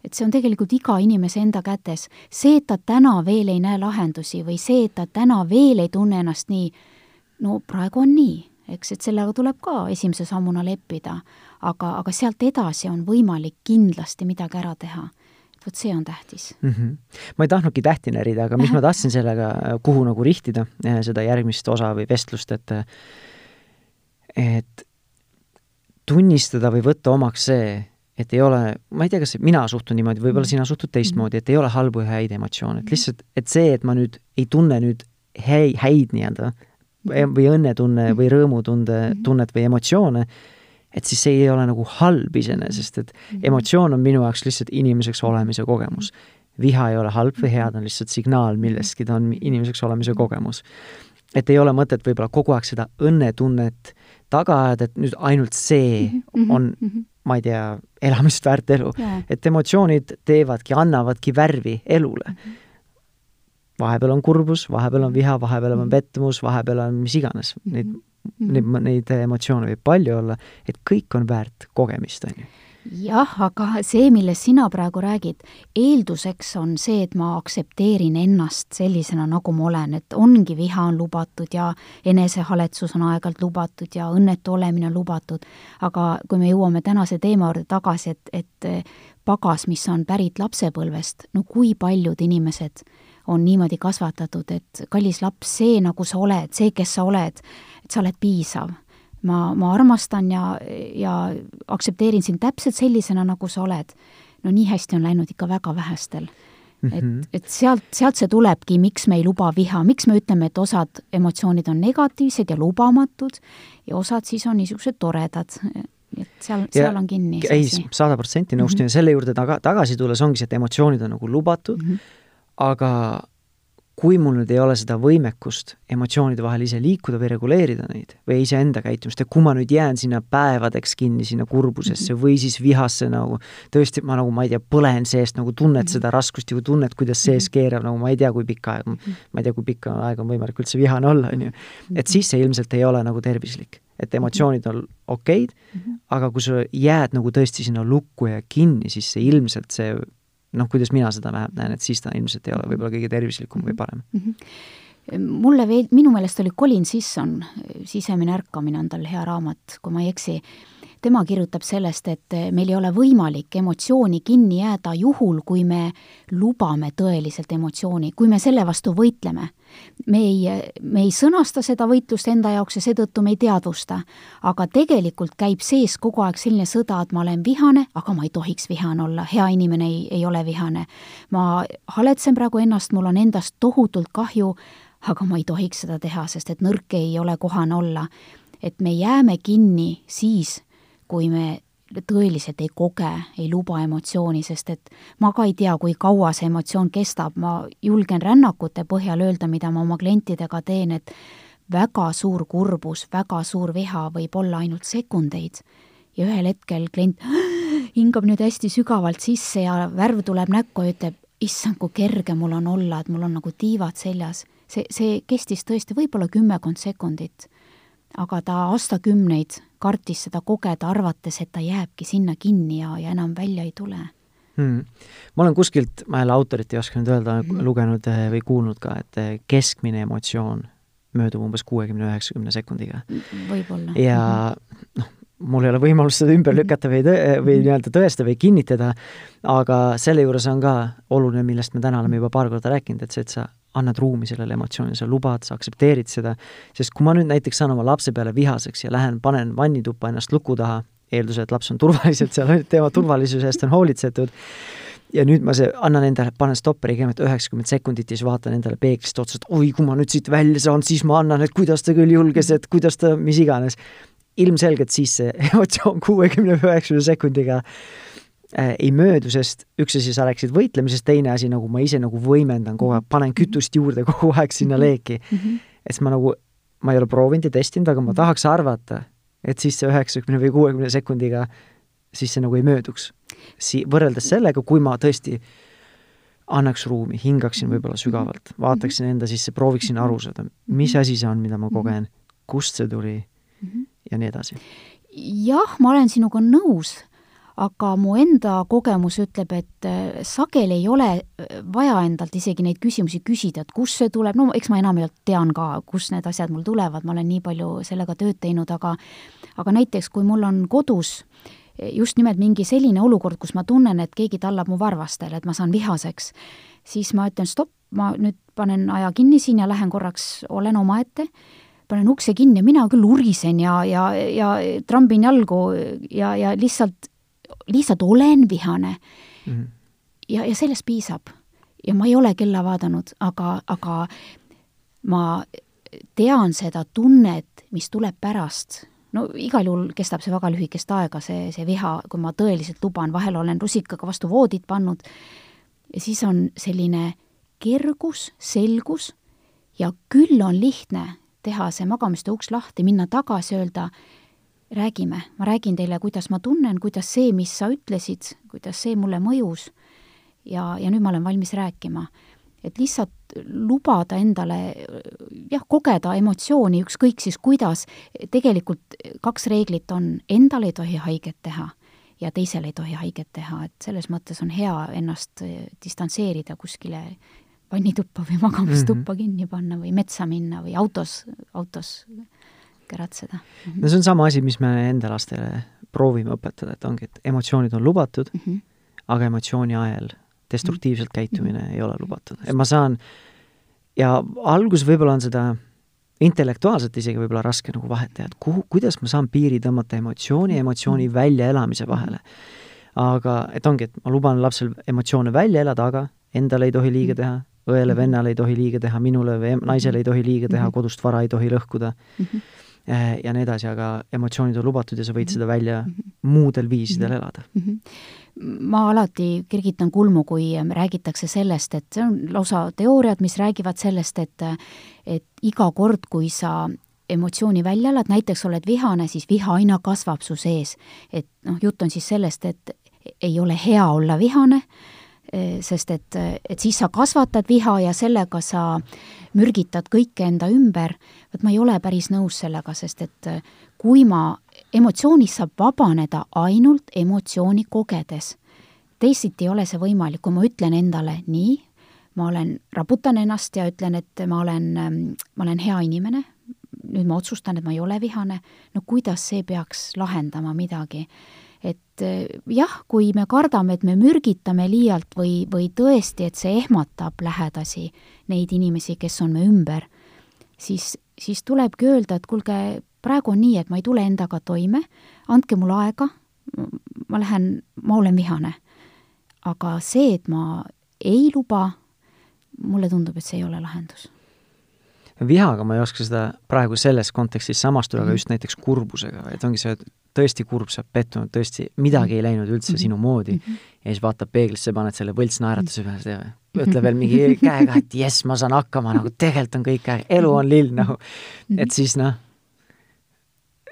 et see on tegelikult iga inimese enda kätes. see, et ta täna veel ei näe lahendusi või see, et ta täna veel ei tunne ennast nii, no praegu on nii, eks, et sellega tuleb ka esimese sammuna leppida. aga, aga sealt edasi on võimalik kindlasti midagi ära teha vot see on tähtis. Mm. -hmm. ma ei tahtnudki tähti närida, aga mis ma tahtsin sellega, kuhu nagu rihtida eh, seda järgmist osa või vestlust, et et tunnistada või võtta omaks see, et ei ole, ma ei tea, kas mina suhtun niimoodi, võib-olla sina suhtud teistmoodi, et ei ole halbu ja häid emotsioone, et lihtsalt, et see, et ma nüüd ei tunne nüüd häid, häid nii-öelda või õnnetunne või rõõmutunde tunnet või emotsioone, et siis see ei ole nagu halb iseenesest, et -hmm. emotsioon on minu jaoks lihtsalt inimeseks olemise kogemus. viha ei ole halb või hea, ta on lihtsalt signaal millestki, ta on inimeseks olemise kogemus. et ei ole mõtet võib-olla kogu aeg seda õnnetunnet taga ajada, et nüüd ainult see -hmm. on ma ei tea, elamist väärt elu. Et emotsioonid teevadki, annavadki värvi elule. Vahepeal on kurbus, vahepeal on viha, vahepeal on pettumus, vahepeal on mis iganes, neid neid, neid emotsioone võib palju olla, et kõik on väärt kogemist, on ju. Jah, aga see, millest sina praegu räägid, eelduseks on see, et ma aktsepteerin ennast sellisena, nagu ma olen, et ongi viha on lubatud ja enesehaletsus on aeg-ajalt lubatud ja õnnetu olemine on lubatud, aga kui me jõuame tänase teema juurde tagasi, et, et pagas, mis on pärit lapsepõlvest, no kui paljud inimesed on niimoodi kasvatatud, et kallis laps, see, nagu sa oled, see, kes sa oled, sa oled piisav. ma, ma armastan ja, ja aktsepteerin sind täpselt sellisena, nagu sa oled. no nii hästi on läinud ikka väga vähestel et, mhm. et sealt, sealt see tulebki, miks me ei luba viha, miks me ütleme, et osad emotsioonid on negatiivsed ja lubamatud ja osad siis on niisugused toredad, et seal, seal on kinni see asi. sada protsenti nõustun mm -hmm. ja selle juurde taga, tagasi tulles ongi see, et emotsioonid on nagu lubatud mm, -hmm aga kui mul nüüd ei ole seda võimekust emotsioonide vahel ise liikuda või reguleerida neid või iseenda käitumist ja kui ma nüüd jään sinna päevadeks kinni, sinna kurbusesse -hmm. või siis vihasse nagu, tõesti, ma nagu, ma ei tea, põlen seest, nagu tunned -hmm. seda raskust ja tunned, kuidas sees mhm. keerab, nagu ma ei tea, kui pikka aega ma ei tea, kui pikka aega on võimalik üldse vihane olla, on ju. Mhm. et siis see ilmselt ei ole nagu tervislik. et emotsioonid on okeid aga kui sa jääd nagu tõesti sinna lukku ja kinni, siis see ilmselt see noh, kuidas mina seda vähemalt näen, et siis ta ilmselt ei ole võib-olla kõige tervislikum või parem mm. -hmm. mulle veel, minu meelest oli Colin Sisson, Sisemine ärkamine on tal hea raamat, kui ma ei eksi, tema kirjutab sellest, et meil ei ole võimalik emotsiooni kinni jääda juhul, kui me lubame tõeliselt emotsiooni, kui me selle vastu võitleme. me ei, me ei sõnasta seda võitlust enda jaoks ja seetõttu me ei teadvusta. aga tegelikult käib sees kogu aeg selline sõda, et ma olen vihane, aga ma ei tohiks vihane olla, hea inimene ei, ei ole vihane. ma haletsen praegu ennast, mul on endast tohutult kahju, aga ma ei tohiks seda teha, sest et nõrk ei ole kohane olla et me jääme kinni siis, kui me tõeliselt ei koge, ei luba emotsiooni, sest et ma ka ei tea, kui kaua see emotsioon kestab, ma julgen rännakute põhjal öelda, mida ma oma klientidega teen, et väga suur kurbus, väga suur viha võib olla ainult sekundeid ja ühel hetkel klient [GASPS] hingab nüüd hästi sügavalt sisse ja värv tuleb näkku ja ütleb, issand, kui kerge mul on olla, et mul on nagu tiivad seljas. see, see kestis tõesti võib-olla kümmekond sekundit aga ta aastakümneid kartis seda kogeda, arvates, et ta jääbki sinna kinni ja, ja enam välja ei tule. hmm.. ma olen kuskilt, ma jälle autorit ei oska nüüd öelda mm, -hmm. lugenud eh, või kuulnud ka, et eh, keskmine emotsioon möödub umbes kuuekümne, üheksakümne sekundiga. võib-olla. ja noh, mul ei ole võimalust seda ümber lükata või tõ-, või nii-öelda tõestada või kinnitada, aga selle juures on ka oluline, millest me täna oleme juba paar korda rääkinud, et see, et sa annad ruumi sellele emotsioonile, sa lubad, sa aktsepteerid seda, sest kui ma nüüd näiteks saan oma lapse peale vihaseks ja lähen, panen vannituppa ennast luku taha, eeldusel, et laps on turvaliselt seal, [LAUGHS] tema turvalisuse eest on hoolitsetud, ja nüüd ma see, annan endale, panen stopperi kõigepealt üheksakümmend sekundit ja siis vaatan endale peeglist otsa, et oi, kui ma nüüd siit välja saan, siis ma annan, et kuidas ta küll julges, et kuidas ta, mis iganes. Ilmselgelt siis see [LAUGHS] emotsioon kuuekümne üheksakümne sekundiga äh, ei möödu, sest üks asi, sa rääkisid võitlemisest, teine asi, nagu ma ise nagu võimendan kogu aeg, panen kütust juurde kogu aeg sinna leeki mm. -hmm. et ma nagu, ma ei ole proovinud ja testinud, aga ma tahaks arvata, et siis see üheksakümne või kuuekümne sekundiga siis see nagu ei mööduks. Si-, võrreldes sellega, kui ma tõesti annaks ruumi, hingaksin võib-olla sügavalt, vaataksin enda sisse, prooviksin aru saada, mis asi see on, mida ma kogen, kust see tuli ja nii edasi. jah, ma olen sinuga nõus aga mu enda kogemus ütleb, et äh, sageli ei ole äh, vaja endalt isegi neid küsimusi küsida, et kust see tuleb, no eks ma enamjaolt tean ka, kust need asjad mul tulevad, ma olen nii palju sellega tööd teinud, aga aga näiteks, kui mul on kodus just nimelt mingi selline olukord, kus ma tunnen, et keegi tallab mu varvastele, et ma saan vihaseks, siis ma ütlen stopp, ma nüüd panen aja kinni siin ja lähen korraks, olen omaette, panen ukse kinni ja mina küll urisen ja, ja, ja trambin jalgu ja, ja lihtsalt lihtsalt olen vihane mm. -hmm. ja, ja sellest piisab. ja ma ei ole kella vaadanud, aga, aga ma tean seda tunnet, mis tuleb pärast. no igal juhul kestab see väga lühikest aega, see, see viha, kui ma tõeliselt luban, vahel olen rusikaga vastu voodit pannud, ja siis on selline kergus, selgus ja küll on lihtne teha see magamistoa uks lahti, minna tagasi, öelda räägime, ma räägin teile, kuidas ma tunnen, kuidas see, mis sa ütlesid, kuidas see mulle mõjus ja, ja nüüd ma olen valmis rääkima. et lihtsalt lubada endale jah, kogeda emotsiooni, ükskõik siis kuidas, tegelikult kaks reeglit on, endale ei tohi haiget teha ja teisele ei tohi haiget teha, et selles mõttes on hea ennast distantseerida kuskile vannituppa või magamistuppa mm -hmm. kinni panna või metsa minna või autos, autos käratseda mm. -hmm. no see on sama asi, mis me enda lastele proovime õpetada, et ongi, et emotsioonid on lubatud mm, -hmm. aga emotsiooni ajel destruktiivselt mhm. käitumine mm -hmm. ei ole lubatud. et ma saan, ja alguses võib-olla on seda intellektuaalselt isegi võib-olla raske nagu vahet teha, et kuhu, kuidas ma saan piiri tõmmata emotsiooni ja emotsiooni mhm. väljaelamise vahele. aga et ongi, et ma luban lapsel emotsioone välja elada, aga endale ei tohi liiga mhm. teha, õele-vennale ei tohi liiga teha, minule või naisele ei tohi liiga teha, kodust vara ei tohi lõhkuda mm. -hmm Äh, ja nii edasi, aga emotsioonid on lubatud ja sa võid seda välja mhm. muudel viisidel mhm. elada mm. -hmm. ma alati kergitan kulmu, kui räägitakse sellest, et see on lausa teooriad, mis räägivad sellest, et et iga kord, kui sa emotsiooni välja elad, näiteks oled vihane, siis viha aina kasvab su sees. et noh, jutt on siis sellest, et ei ole hea olla vihane, sest et, et siis sa kasvatad viha ja sellega sa mürgitad kõike enda ümber, vot ma ei ole päris nõus sellega, sest et kui ma, emotsioonist saab vabaneda ainult emotsiooni kogedes. teisiti ei ole see võimalik, kui ma ütlen endale nii, ma olen, raputan ennast ja ütlen, et ma olen, ma olen hea inimene, nüüd ma otsustan, et ma ei ole vihane, no kuidas see peaks lahendama midagi et eh, jah, kui me kardame, et me mürgitame liialt või, või tõesti, et see ehmatab lähedasi, neid inimesi, kes on me ümber, siis, siis tulebki öelda, et kuulge, praegu on nii, et ma ei tule endaga toime, andke mulle aega, ma lähen, ma olen vihane. aga see, et ma ei luba, mulle tundub, et see ei ole lahendus vihaga ma ei oska seda praegu selles kontekstis samastuda mm, -hmm. aga just näiteks kurbusega, et ongi see, et tõesti kurb, sa oled pettunud, tõesti midagi ei läinud üldse mm -hmm. sinu moodi mm -hmm. ja siis vaatad peeglisse, paned selle võltsnaeratuse peale ja ütle veel mingi käega, et jess, ma saan hakkama, nagu tegelikult on kõik elu on lill, nagu. et siis noh,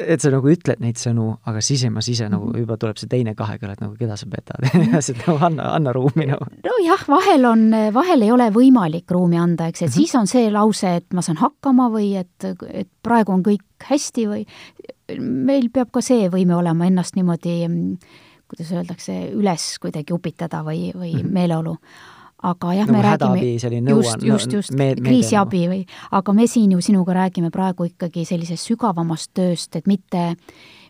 et sa nagu ütled neid sõnu, aga sisemas ise nagu mhm. juba tuleb see teine kahekõne, et nagu keda sa petad [LAUGHS] ja siis nagu anna, anna ruumi nagu. nojah, vahel on, vahel ei ole võimalik ruumi anda, eks, et mm -hmm. siis on see lause, et ma saan hakkama või et, et praegu on kõik hästi või meil peab ka see võime olema ennast niimoodi kuidas öeldakse, üles kuidagi upitada või, või mm -hmm. meeleolu aga jah nagu, me räägime selline just, just, just, kriisiabi või, aga me siin ju sinuga räägime praegu ikkagi sellisest sügavamast tööst, et mitte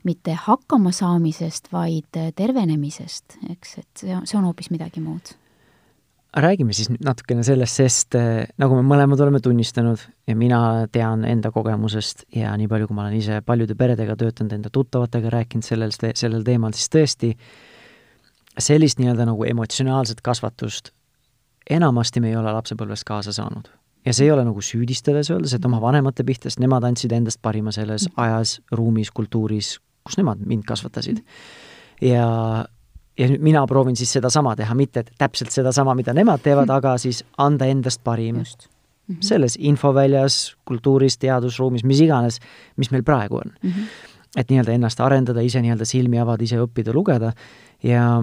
mitte hakkamasaamisest, vaid tervenemisest, eks, et see on, see on hoopis midagi muud. Räägime siis nüüd natukene sellest, sest eh, nagu me mõlemad oleme tunnistanud ja mina tean enda kogemusest ja nii palju, kui ma olen ise paljude peredega töötanud, enda tuttavatega rääkinud sellel, sellel teemal, siis tõesti sellist nii-öelda nagu emotsionaalset kasvatust enamasti me ei ole lapsepõlves kaasa saanud. ja see ei ole nagu süüdistades öeldes, et oma vanemate pihta, sest nemad andsid endast parima selles ajas, ruumis, kultuuris, kus nemad mind kasvatasid. ja ja nüüd mina proovin siis sedasama teha, mitte täpselt sedasama, mida nemad teevad, aga siis anda endast parim Just. Mm -hmm. selles infoväljas, kultuuris, teadusruumis, mis iganes, mis meil praegu on mm. -hmm. et nii-öelda ennast arendada, ise nii-öelda silmi avada, ise õppida, lugeda ja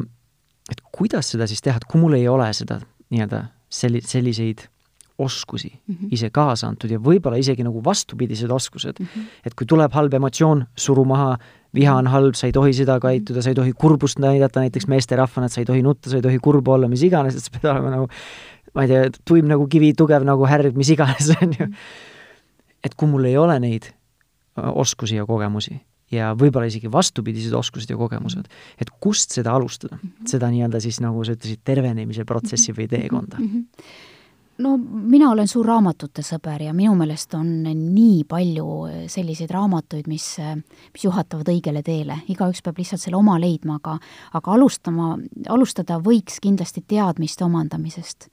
et kuidas seda siis teha, et kui mul ei ole seda nii-öelda selli-, selliseid oskusi mm -hmm. ise kaasa antud ja võib-olla isegi nagu vastupidised oskused mm. -hmm. et kui tuleb halb emotsioon, suru maha, viha on halb, sa ei tohi seda käituda, sa ei tohi kurbust näidata näiteks meesterahvana, et sa ei tohi nutta, sa ei tohi kurb olla, mis iganes, et sa pead olema nagu ma ei tea, tuim nagu kivi, tugev nagu härg, mis iganes, [LAUGHS] on ju. et kui mul ei ole neid oskusi ja kogemusi ja võib-olla isegi vastupidised oskused ja kogemused, et kust seda alustada, seda nii-öelda siis, nagu sa ütlesid, tervenemise protsessi või teekonda. Mm? -hmm no mina olen suur raamatute sõber ja minu meelest on nii palju selliseid raamatuid, mis, mis juhatavad õigele teele, igaüks peab lihtsalt selle oma leidma, aga aga alustama, alustada võiks kindlasti teadmiste omandamisest.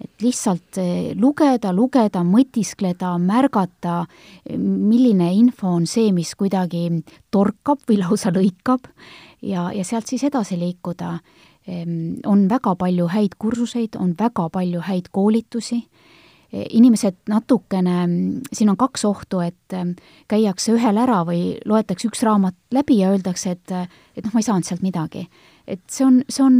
Et lihtsalt eh, lugeda, lugeda, mõtiskleda, märgata, milline info on see, mis kuidagi torkab või [LAUGHS] lausa lõikab ja, ja sealt siis edasi liikuda Ehm, on väga palju häid kursuseid, on väga palju häid koolitusi, e, inimesed natukene, siin on kaks ohtu, et käiakse ühel ära või loetakse üks raamat läbi ja öeldakse, et et noh, ma ei saanud sealt midagi. Et see on, see on,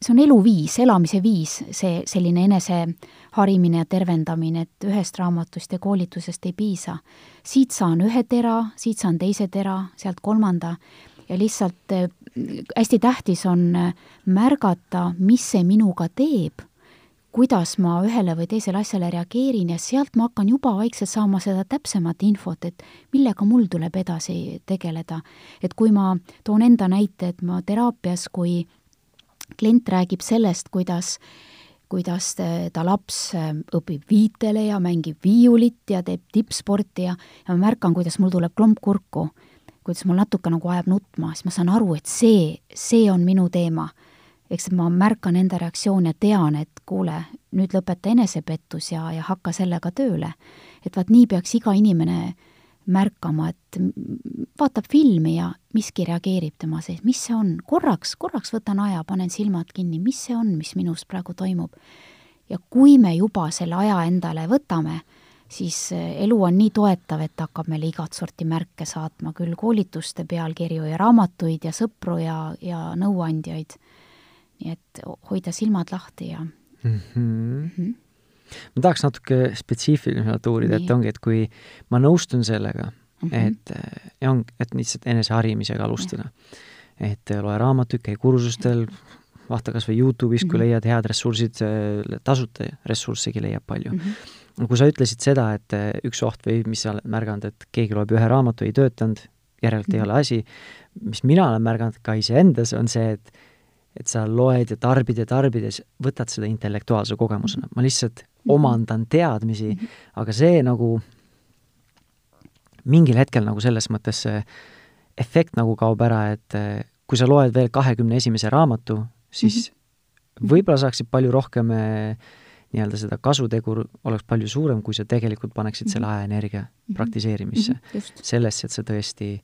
see on eluviis, elamise viis, see selline eneseharimine ja tervendamine, et ühest raamatust ja koolitusest ei piisa. siit saan ühe tera, siit saan teise tera, sealt kolmanda ja lihtsalt hästi tähtis on äh, märgata, mis see minuga teeb, kuidas ma ühele või teisele asjale reageerin ja sealt ma hakkan juba vaikselt saama seda täpsemat infot, et millega mul tuleb edasi tegeleda. et kui ma toon enda näite, et ma teraapias, kui klient räägib sellest, kuidas kuidas ta laps äh, õpib viitele ja mängib viiulit ja teeb tippsporti ja, ja ma märkan, kuidas mul tuleb klomp kurku kuidas mul natuke nagu ajab nutma, siis ma saan aru, et see, see on minu teema. eks ma märkan enda reaktsiooni ja tean, et kuule, nüüd lõpeta enesepettus ja, ja hakka sellega tööle. et vaat nii peaks iga inimene märkama, et vaatab filmi ja miski reageerib tema sees, mis see on, korraks, korraks võtan aja, panen silmad kinni, mis see on, mis minus praegu toimub. ja kui me juba selle aja endale võtame, siis eh, elu on nii toetav, et hakkab meile igat sorti märke saatma, küll koolituste pealkirju ja raamatuid ja sõpru ja, ja nõuandjaid. nii et hoida silmad lahti ja mm. -hmm. Mm -hmm. ma tahaks natuke spetsiifilisemalt uurida, et ongi, et kui ma nõustun sellega mm, -hmm. et on, et lihtsalt eneseharimisega alustada. et loe raamatuid, käi kursustel, vaata kas või Youtube'is mm, -hmm. kui mhm. leiad head ressursid, tasuta ressurssigi leiab palju mm. -hmm kui sa ütlesid seda, et eh, üks oht või mis sa oled märganud, et keegi loeb ühe raamatu, ei töötanud, järelikult ei mhm. ole asi, mis mina olen märganud ka iseendas, on see, et et sa loed ja tarbid ja tarbides võtad seda intellektuaalse kogemusena, ma lihtsalt mhm. omandan teadmisi, mhm. aga see nagu mingil hetkel nagu selles mõttes see efekt nagu kaob ära, et eh, kui sa loed veel kahekümne esimese raamatu, siis -hmm. võib-olla saaksid palju rohkem äh, nii-öelda seda kasutegur oleks palju suurem, kui sa tegelikult paneksid selle mhm. ajaenergia mm -hmm. praktiseerimisse sellesse, et sa tõesti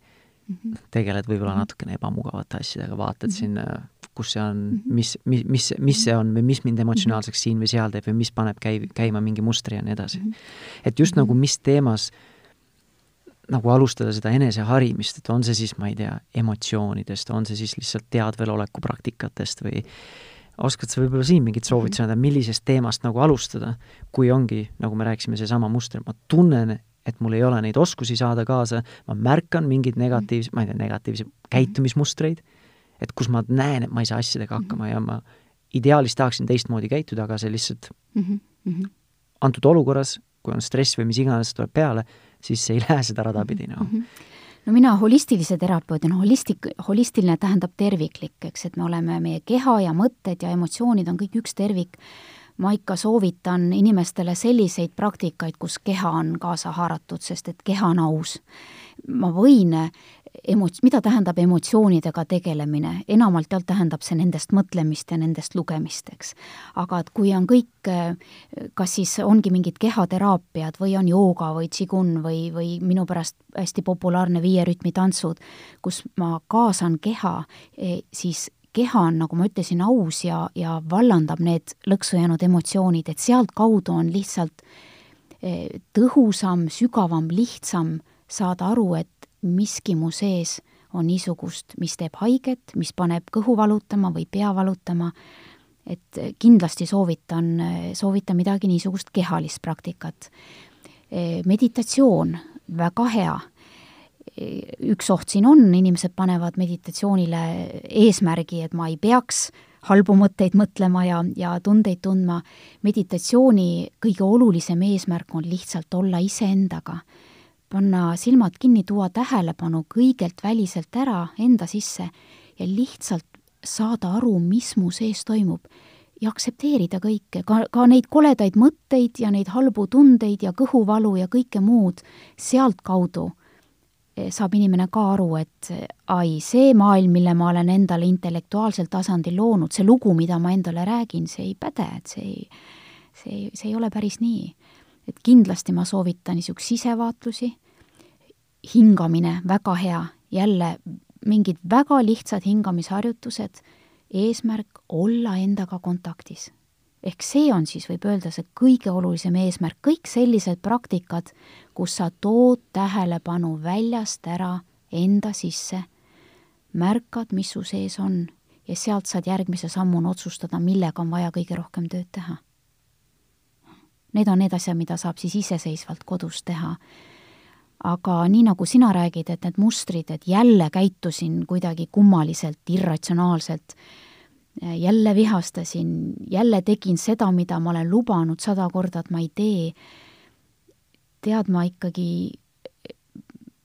mm -hmm. tegeled võib-olla mhm. natukene ebamugavate asjadega, vaatad mm -hmm. siin, kus see on mm, -hmm. mis, mis, mis, mis see on või mis mind emotsionaalseks siin või seal teeb või mis paneb käi-, käima mingi mustri ja nii edasi mm. -hmm. et just mm -hmm. nagu mis teemas nagu alustada seda eneseharimist, et on see siis, ma ei tea, emotsioonidest, on see siis lihtsalt teadveloleku praktikatest või oskad sa võib-olla siin mingit soovitusi anda, millisest teemast nagu alustada, kui ongi, nagu me rääkisime, seesama muster, ma tunnen, et mul ei ole neid oskusi saada kaasa, ma märkan mingeid negatiivseid, ma ei tea, negatiivseid käitumismustreid, et kus ma näen, et ma ei saa asjadega hakkama ja ma ideaalis tahaksin teistmoodi käituda, aga see lihtsalt mm -hmm. antud olukorras, kui on stress või mis iganes tuleb peale, siis see ei lähe seda rada pidi nagu no. mm. -hmm no mina holistilise terapeudina, holistik, holistiline tähendab terviklik, eks, et me oleme, meie keha ja mõtted ja emotsioonid on kõik üks tervik, ma ikka soovitan inimestele selliseid praktikaid, kus keha on kaasa haaratud, sest et keha on aus. ma võin emo-, mida tähendab emotsioonidega tegelemine, enamalt jaolt tähendab see nendest mõtlemist ja nendest lugemist, eks. aga et kui on kõik, kas siis ongi mingid kehateraapiad või on jooga või tsigun või, või minu pärast hästi populaarne viie rütmi tantsud, kus ma kaasan keha, e, siis keha on, nagu ma ütlesin, aus ja, ja vallandab need lõksu jäänud emotsioonid, et sealtkaudu on lihtsalt e, tõhusam, sügavam, lihtsam saada aru, et miski mu sees on niisugust, mis teeb haiget, mis paneb kõhu valutama või pea valutama, et kindlasti soovitan, soovitan midagi niisugust kehalist praktikat. meditatsioon, väga hea. Üks oht siin on, inimesed panevad meditatsioonile eesmärgi, et ma ei peaks halbu mõtteid mõtlema ja, ja tundeid tundma. meditatsiooni kõige olulisem eesmärk on lihtsalt olla iseendaga panna silmad kinni, tuua tähelepanu kõigelt väliselt ära enda sisse ja lihtsalt saada aru, mis mu sees toimub ja aktsepteerida kõike, ka, ka neid koledaid mõtteid ja neid halbu tundeid ja kõhuvalu ja kõike muud, sealtkaudu saab inimene ka aru, et ai, see maailm, mille ma olen endale intellektuaalsel tasandil loonud, see lugu, mida ma endale räägin, see ei päde, et see ei, see ei, see ei ole päris nii. Et kindlasti ma soovitan niisuguseid sisevaatlusi, hingamine väga hea, jälle mingid väga lihtsad hingamisharjutused, eesmärk olla endaga kontaktis. Ehk see on siis, võib öelda, see kõige olulisem eesmärk, kõik sellised praktikad, kus sa tood tähelepanu väljast ära enda sisse, märkad, mis su sees on ja sealt saad järgmise sammuna otsustada, millega on vaja kõige rohkem tööd teha Need on need asjad, mida saab siis iseseisvalt kodus teha. aga nii, nagu sina räägid, et need mustrid, et jälle käitusin kuidagi kummaliselt, irratsionaalselt, jälle vihastasin, jälle tegin seda, mida ma olen lubanud sada korda, et ma ei tee, tead, ma ikkagi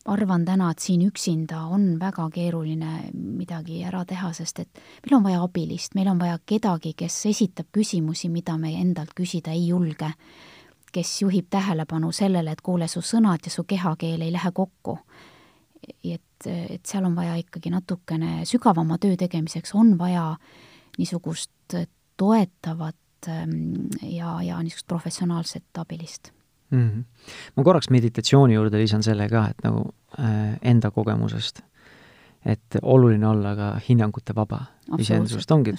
arvan täna, et siin üksinda on väga keeruline midagi ära teha, sest et meil on vaja abilist, meil on vaja kedagi, kes esitab küsimusi, mida me endalt küsida ei julge. kes juhib tähelepanu sellele, et kuule, su sõnad ja su kehakeel ei lähe kokku. et, et seal on vaja ikkagi natukene sügavama töö tegemiseks, on vaja niisugust toetavat ähm, ja, ja niisugust professionaalset abilist mm. -hmm. ma korraks meditatsiooni juurde lisan selle ka, et nagu äh, enda kogemusest, et oluline olla ka hinnangute vaba iseendusest, ongi,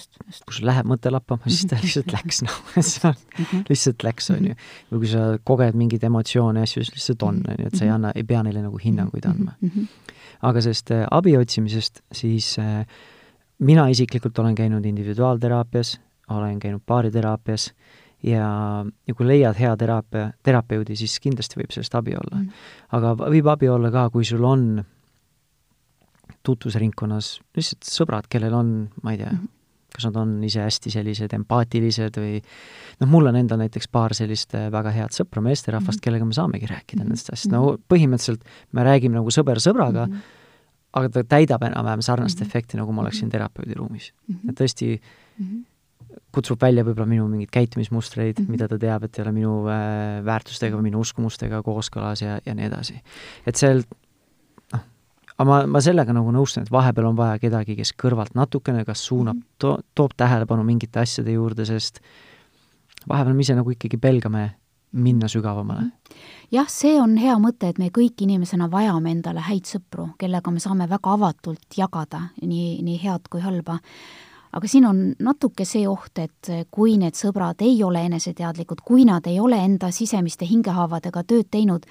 kui sul läheb mõte lappama, siis ta [LAUGHS] lihtsalt läks, noh, on, mhm. lihtsalt läks, on ju. või kui sa koged mingeid emotsioone ja asju, siis lihtsalt on, on ju, et sa ei mhm. anna, ei pea neile nagu hinnanguid andma. Mhm. aga sellest äh, abi otsimisest, siis äh, mina isiklikult olen käinud individuaalteraapias, olen käinud baariteraapias ja, ja kui leiad hea teraapia, terapeudi, siis kindlasti võib sellest abi olla mm.. aga võib abi olla ka, kui sul on tutvusringkonnas lihtsalt sõbrad, kellel on, ma ei tea mm, -hmm. kas nad on ise hästi sellised empaatilised või noh, mul on endal näiteks paar sellist äh, väga head sõpra meesterahvast mm, -hmm. kellega me saamegi rääkida mm -hmm. nendest asjadest, no põhimõtteliselt me räägime nagu sõber sõbraga mm, -hmm. Aga ta täidab enam-vähem sarnast mm -hmm. efekti, nagu ma oleksin terapeudi ruumis mm. -hmm. et tõesti mm -hmm kutsub välja võib-olla minu mingeid käitumismustreid mm, -hmm. mida ta teab, et ei ole minu äh, väärtustega või minu uskumustega kooskõlas ja, ja nii edasi. et seal noh, aga ma, ma sellega nagu nõustun, et vahepeal on vaja kedagi, kes kõrvalt natukene kas suunab mm, -hmm. to-, toob tähelepanu mingite asjade juurde, sest vahepeal me ise nagu ikkagi pelgame minna sügavamale. Mhm. jah, see on hea mõte, et me kõik inimesena vajame endale häid sõpru, kellega me saame väga avatult jagada nii, nii head kui halba aga siin on natuke see oht, et kui need sõbrad ei ole eneseteadlikud, kui nad ei ole enda sisemiste hingehaavadega tööd teinud,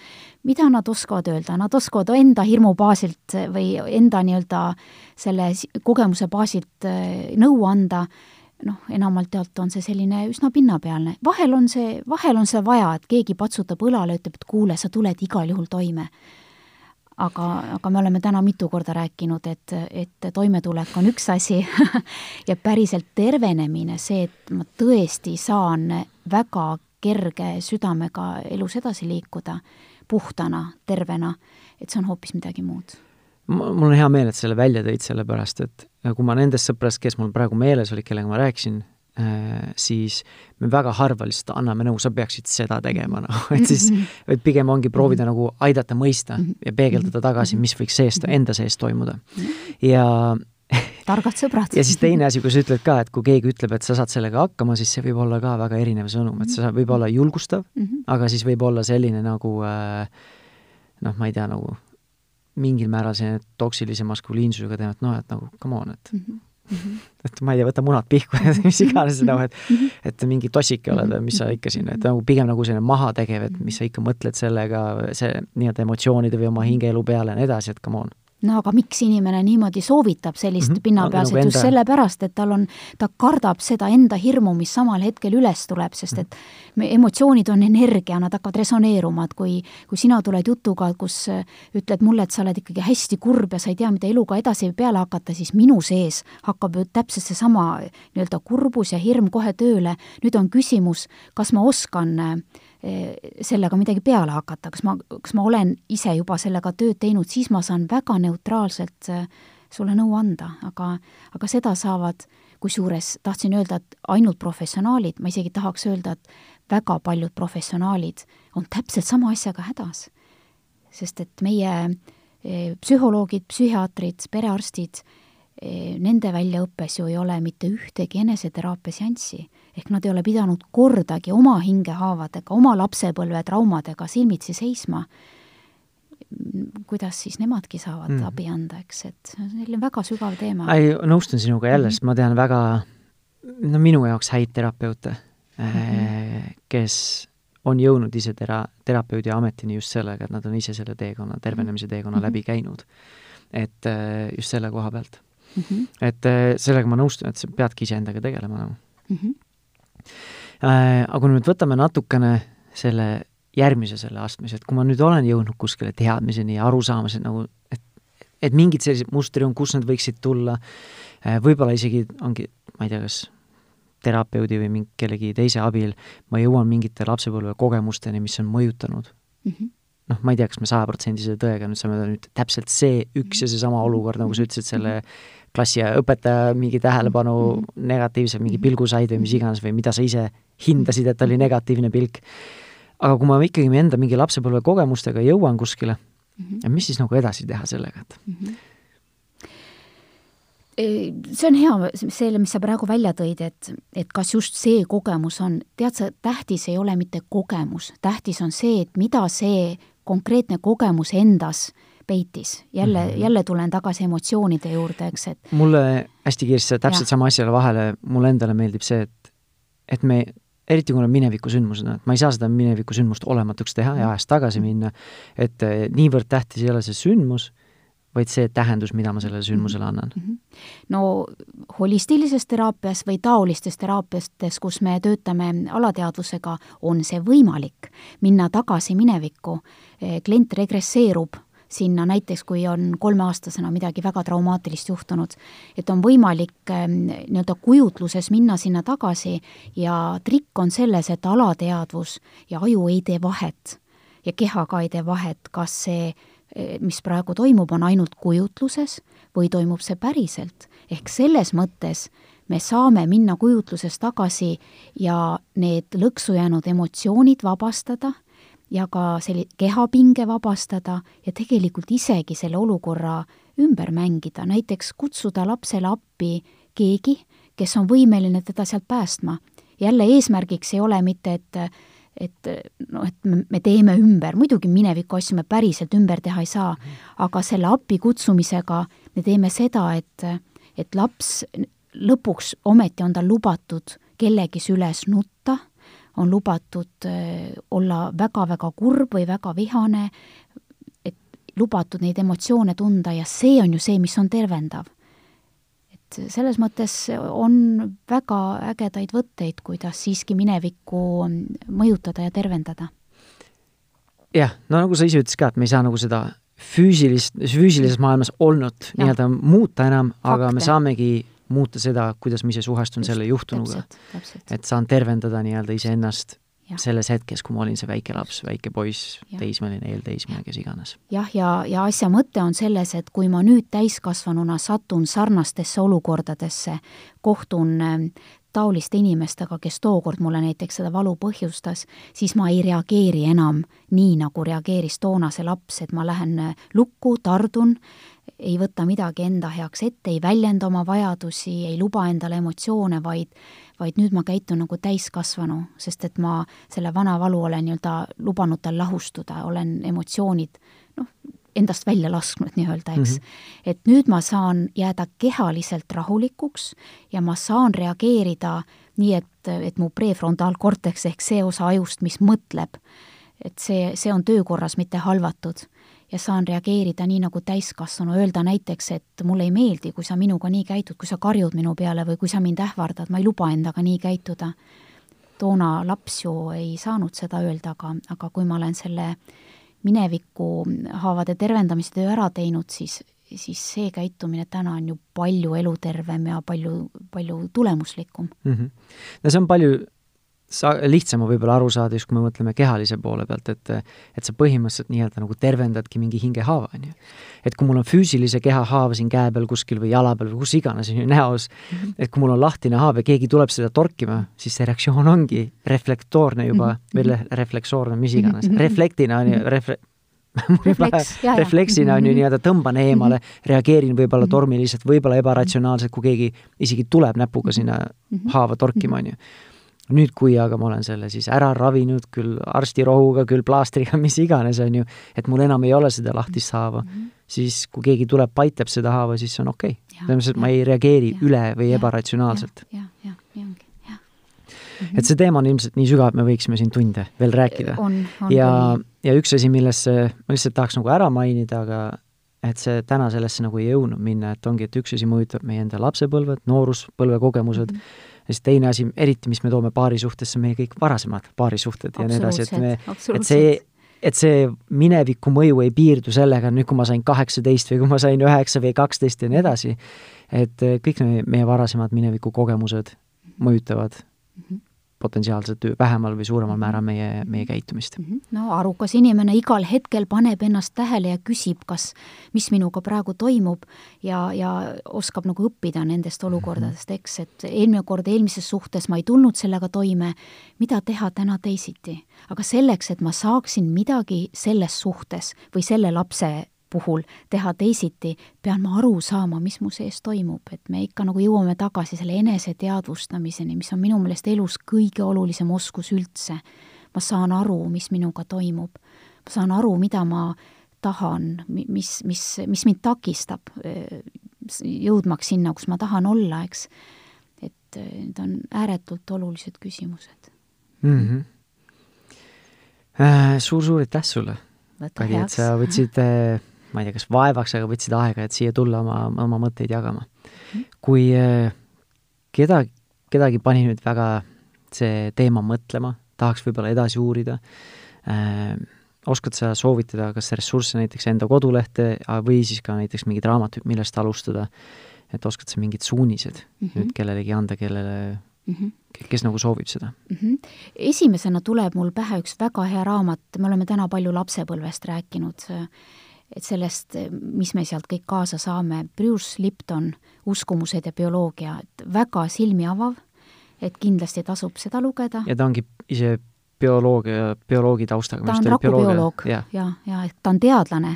mida nad oskavad öelda, nad oskavad enda hirmu baasilt või enda nii-öelda selle kogemuse baasilt äh, nõu anda, noh, enamalt jaolt on see selline üsna pinnapealne. vahel on see, vahel on seda vaja, et keegi patsutab õlale, ütleb, et kuule, sa tuled igal juhul toime aga, aga me oleme täna mitu korda rääkinud, et, et toimetulek on üks asi [LAUGHS] ja päriselt tervenemine, see, et ma tõesti saan väga kerge südamega elus edasi liikuda, puhtana, tervena, et see on hoopis midagi muud mul on hea meel, et selle välja tõid, sellepärast et kui ma nendest sõpradest, kes mul praegu meeles olid, kellega ma rääkisin, Äh, siis me väga harva lihtsalt anname nõu, sa peaksid seda tegema, noh, [LAUGHS] et siis, et pigem ongi proovida nagu aidata mõista ja peegeldada tagasi, mis võiks sees, enda sees toimuda. ja [LAUGHS] targad sõbrad. ja siis teine asi, kui sa ütled ka, et kui keegi ütleb, et sa saad sellega hakkama, siis see võib olla ka väga erinev sõnum, et see võib olla julgustav mm, -hmm. aga siis võib olla selline nagu äh, noh, ma ei tea, nagu mingil määral selline toksilise maskuliinsusega teema, et noh, et nagu come on, et mm -hmm Mm -hmm. et ma ei tea, võta munad pihku ja [LAUGHS] mis iganes nagu, et -hmm. et mingi tossike oled või mis sa ikka siin, et nagu pigem nagu selline mahategev, et mis sa ikka mõtled sellega, see nii-öelda emotsioonide või oma hingeelu peale ja nii edasi, et come on no aga miks inimene niimoodi soovitab sellist mm -hmm. pinnapealset nagu, just sellepärast, et tal on, ta kardab seda enda hirmu, mis samal hetkel üles tuleb, sest et me, emotsioonid on energia, nad hakkavad resoneeruma, et kui, kui sina tuled jutuga, kus ütled mulle, et sa oled ikkagi hästi kurb ja sa ei tea, mida eluga edasi peale hakata, siis minu sees hakkab ju täpselt seesama nii-öelda kurbus ja hirm kohe tööle. nüüd on küsimus, kas ma oskan äh, Eh, sellega midagi peale hakata, kas ma, kas ma olen ise juba sellega tööd teinud, siis ma saan väga neutraalselt eh, sulle nõu anda, aga, aga seda saavad, kusjuures tahtsin öelda, et ainult professionaalid, ma isegi tahaks öelda, et väga paljud professionaalid on täpselt sama asjaga hädas. sest et meie eh, psühholoogid, psühhiaatrid, perearstid, nende väljaõppes ju ei ole mitte ühtegi eneseteraapia seanssi ehk nad ei ole pidanud kordagi oma hingehaavadega, oma lapsepõlve traumadega silmitsi seisma, kuidas siis nemadki saavad mm. abi anda, eks, et see on väga sügav teema. ei, nõustun sinuga jälle sest ma tean väga, no minu jaoks häid terapeute mm, -hmm. kes on jõudnud ise tera-, terapeudi ametini just sellega, et nad on ise selle teekonna, tervenemise teekonna mm -hmm. läbi käinud. et äh, just selle koha pealt mm. -hmm. et äh, sellega ma nõustun, et sa peadki iseendaga tegelema nagu mm. -hmm aga kui nüüd võtame natukene selle järgmise selle astmes, et kui ma nüüd olen jõudnud kuskile teadmiseni ja arusaamiseni nagu, et et mingid sellised mustrid on, kus nad võiksid tulla, äh, võib-olla isegi ongi, ma ei tea, kas terapeudi või mingi kellegi teise abil ma jõuan mingite lapsepõlve kogemusteni, mis on mõjutanud mm. -hmm. Noh, ma ei tea, kas me sajaprotsendise tõega nüüd saame nüüd täpselt see üks ja seesama olukord, nagu sa ütlesid, selle klassi õpetaja mingi tähelepanu -hmm. negatiivse mingi pilgu said või mis iganes või mida sa ise hindasid, et oli negatiivne pilk. aga kui ma ikkagi enda mingi lapsepõlve kogemustega jõuan kuskile mis siis nagu edasi teha sellega, et? Mm -hmm see on hea, selle, mis sa praegu välja tõid, et, et kas just see kogemus on, tead sa, tähtis ei ole mitte kogemus, tähtis on see, et mida see konkreetne kogemus endas peitis. jälle mm, -hmm. jälle tulen tagasi emotsioonide juurde, eks, et mulle hästi kiiresti täpselt ja. sama asjale vahele, mulle endale meeldib see, et et me, eriti kui on minevikusündmused, et ma ei saa seda minevikusündmust olematuks teha ja ajas tagasi mhm. minna, et eh, niivõrd tähtis ei ole see sündmus, vaid see tähendus, mida ma sellele sündmusele annan mm. -hmm. no holistilises teraapias või taolistes teraapiates, kus me töötame alateadvusega, on see võimalik, minna tagasi minevikku, eh, klient regresseerub sinna näiteks, kui on kolmeaastasena midagi väga traumaatilist juhtunud, et on võimalik ähm, nii-öelda kujutluses minna sinna tagasi ja trikk on selles, et alateadvus ja aju ei tee vahet ja keha ka ei tee vahet, kas see, mis praegu toimub, on ainult kujutluses või toimub see päriselt. ehk selles mõttes me saame minna kujutluses tagasi ja need lõksu jäänud emotsioonid vabastada ja ka selli-, kehapinge vabastada ja tegelikult isegi selle olukorra ümber mängida, näiteks kutsuda lapsele appi keegi, kes on võimeline teda sealt päästma. jälle eesmärgiks ei ole mitte, et et noh, et me teeme ümber, muidugi mineviku asju me päriselt ümber teha ei saa, aga selle appi kutsumisega me teeme seda, et, et laps lõpuks ometi on tal lubatud kellegi süles nutta on lubatud äh, olla väga-väga kurb või väga vihane, et lubatud neid emotsioone tunda ja see on ju see, mis on tervendav. Et selles mõttes on väga ägedaid võtteid, kuidas siiski minevikku mõjutada ja tervendada. jah, no nagu sa ise ütlesid ka, et me ei saa nagu seda füüsilist, füüsilises maailmas olnud nii-öelda muuta enam, aga me saamegi muuta seda, kuidas ma ise suhestun Just, selle juhtunuga. et saan tervendada nii-öelda iseennast selles hetkes, kui ma olin see väike laps, väike poiss, teismeline, eelteismeline, kes iganes. jah, ja, ja, ja asja mõte on selles, et kui ma nüüd täiskasvanuna satun sarnastesse olukordadesse, kohtun ähm, taoliste inimestega, kes tookord mulle näiteks seda valu põhjustas, siis ma ei reageeri enam nii, nagu reageeris toona see laps, et ma lähen äh, lukku, tardun, ei võta midagi enda heaks ette, ei väljenda oma vajadusi, ei luba endale emotsioone, vaid vaid nüüd ma käitun nagu täiskasvanu, sest et ma selle vana valu olen nii-öelda lubanud tal lahustuda, olen emotsioonid noh, endast välja lasknud nii-öelda, eks mm. -hmm. et nüüd ma saan jääda kehaliselt rahulikuks ja ma saan reageerida nii, et, et mu prefrontaalkorteks ehk see osa ajust, mis mõtleb, et see, see on töökorras, mitte halvatud ja saan reageerida nii nagu täiskasvanu, öelda näiteks, et mulle ei meeldi, kui sa minuga nii käitud, kui sa karjud minu peale või kui sa mind ähvardad, ma ei luba endaga nii käituda. toona laps ju ei saanud seda öelda, aga, aga kui ma olen selle mineviku haavade tervendamise töö ära teinud, siis, siis see käitumine täna on ju palju elutervem ja palju, palju tulemuslikum mm. -hmm. no see on palju sa-, lihtsam on võib-olla aru saada, just kui me mõtleme kehalise poole pealt, et et sa põhimõtteliselt nii-öelda nagu tervendadki mingi hingehaava, on ju. et kui mul on füüsilise keha haav siin käe peal kuskil või jala peal või kus iganes, on ju, näos -hmm. et kui mul on lahtine haav ja keegi tuleb seda torkima, siis see reaktsioon ongi reflektoorne juba -hmm. või mhm. refleksoorne, mis iganes -hmm. reflektina on ju, refle-, [LAUGHS] Refleks, refleksina on ju mhm. nii-öelda tõmban eemale, reageerin võib-olla tormiliselt, võib-olla ebaratsionaalselt, kui keegi isegi tuleb näpuga sinna haava torkima, on ju nüüd, kui aga ma olen selle siis ära ravinud, küll arstirohuga, küll plaastriga, [LAUGHS] mis iganes, on ju, et mul enam ei ole seda lahtist haava mm, -hmm. siis kui keegi tuleb, paitab seda haava, siis on okei okay.. selles mõttes, et ma ei reageeri ja, üle või ja, ebaratsionaalselt. jah, jah, nii ongi, jah. Mhm. et see teema on ilmselt nii sügav, et me võiksime siin tunde veel rääkida. ja, ja üks asi, millesse ma lihtsalt tahaks nagu ära mainida, aga et see täna sellesse nagu ei jõudnud minna, et ongi, et üks asi mõjutab meie enda lapsepõlved, nooruspõlve kogemused mm, -hmm ja siis teine asi, eriti mis me toome paarisuhtesse, meie kõik varasemad paarisuhted ja nii edasi, et me, et see, et see mineviku mõju ei piirdu sellega, nüüd kui ma sain kaheksateist või kui ma sain üheksa või kaksteist ja nii edasi, et kõik meie varasemad mineviku kogemused mõjutavad. Mm -hmm potentsiaalselt vähemal või suuremal mhm. määral meie, meie käitumist. Mhm. no arukas inimene igal hetkel paneb ennast tähele ja küsib, kas, mis minuga praegu toimub ja, ja oskab nagu õppida nendest olukordadest, mhm. eks, et eelmine kord eelmises suhtes ma ei tulnud sellega toime, mida teha täna teisiti. aga selleks, et ma saaksin midagi selles suhtes või selle lapse puhul teha teisiti, pean ma aru saama, mis mu sees toimub, et me ikka nagu jõuame tagasi selle eneseteadvustamiseni, mis on minu meelest elus kõige olulisem oskus üldse. ma saan aru, mis minuga toimub. ma saan aru, mida ma tahan, mis, mis, mis mind takistab eh, jõudmaks sinna, kus ma tahan olla, eks. et eh, need on ääretult olulised küsimused mm. -hmm. suur-suur aitäh sulle, Kadi, et sa võtsid äh, ma ei tea, kas vaevaks, aga võtsid aega, et siia tulla oma, oma mõtteid jagama. kui äh, keda, kedagi pani nüüd väga see teema mõtlema, tahaks võib-olla edasi uurida äh,, oskad sa soovitada kas ressursse näiteks enda kodulehte või siis ka näiteks mingid raamatud, millest alustada, et oskad sa mingid suunised mm -hmm. nüüd kellelegi anda, kellele Mm -hmm. kes nagu soovib seda mm? -hmm. esimesena tuleb mul pähe üks väga hea raamat, me oleme täna palju lapsepõlvest rääkinud, et sellest, mis me sealt kõik kaasa saame, Bruce Lipton, Uskumused ja bioloogia, et väga silmi avav, et kindlasti tasub seda lugeda. ja ta ongi ise bioloogia, bioloogi taustaga. ta on rakubioloog ja, ja, ja et ta on teadlane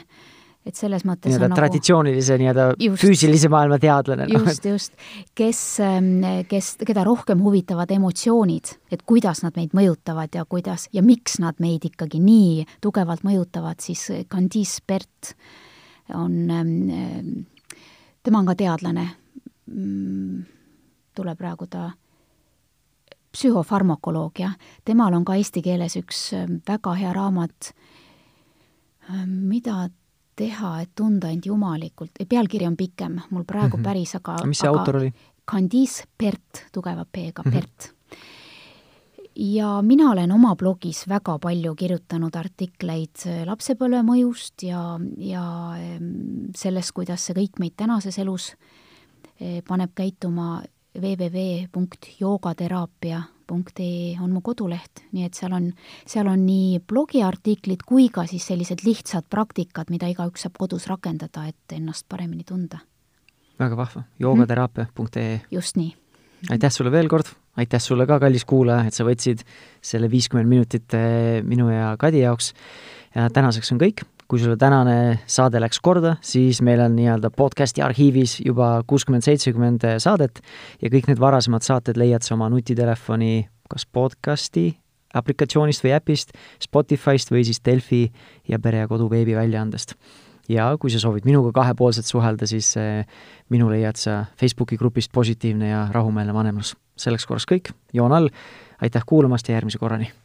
et selles mõttes nii-öelda nagu traditsioonilise nii-öelda füüsilise maailma teadlane no.. just, just. kes, ähm, kes, keda rohkem huvitavad emotsioonid, et kuidas nad meid mõjutavad ja kuidas ja miks nad meid ikkagi nii tugevalt mõjutavad, siis Candice Bert on, ähm, tema on ka teadlane, mm, tuleb praegu ta psühhofarmakoloogia, temal on ka eesti keeles üks ähm, väga hea raamat, mida teha, et tunda end jumalikult, pealkiri on pikem, mul praegu mm -hmm. päris, aga mis see aga autor oli? Candice Pert, tugeva P-ga mm -hmm. Pert. ja mina olen oma blogis väga palju kirjutanud artikleid lapsepõlve mõjust ja, ja sellest, kuidas see kõik meid tänases elus eh, paneb käituma www.joogateraapia.ee on mu koduleht, nii et seal on, seal on nii blogiartiklid kui ka siis sellised lihtsad praktikad, mida igaüks saab kodus rakendada, et ennast paremini tunda. väga vahva, joogateraapia.ee. just nii. aitäh sulle veel kord, aitäh sulle ka, kallis kuulaja, et sa võtsid selle viiskümmend minutit eh, minu ja Kadi jaoks. Ja tänaseks on kõik kui sulle tänane saade läks korda, siis meil on nii-öelda podcasti arhiivis juba kuuskümmend, seitsekümmend saadet ja kõik need varasemad saated leiad sa oma nutitelefoni kas podcasti aplikatsioonist või äpist, Spotify'st või siis Delfi ja Pere ja Kodu veebiväljaandest. ja kui sa soovid minuga kahepoolselt suhelda, siis eh, minu leiad sa Facebooki grupist Positiivne ja rahumeelne vanemlus. selleks korraks kõik, joon all, aitäh kuulamast ja järgmise korrani!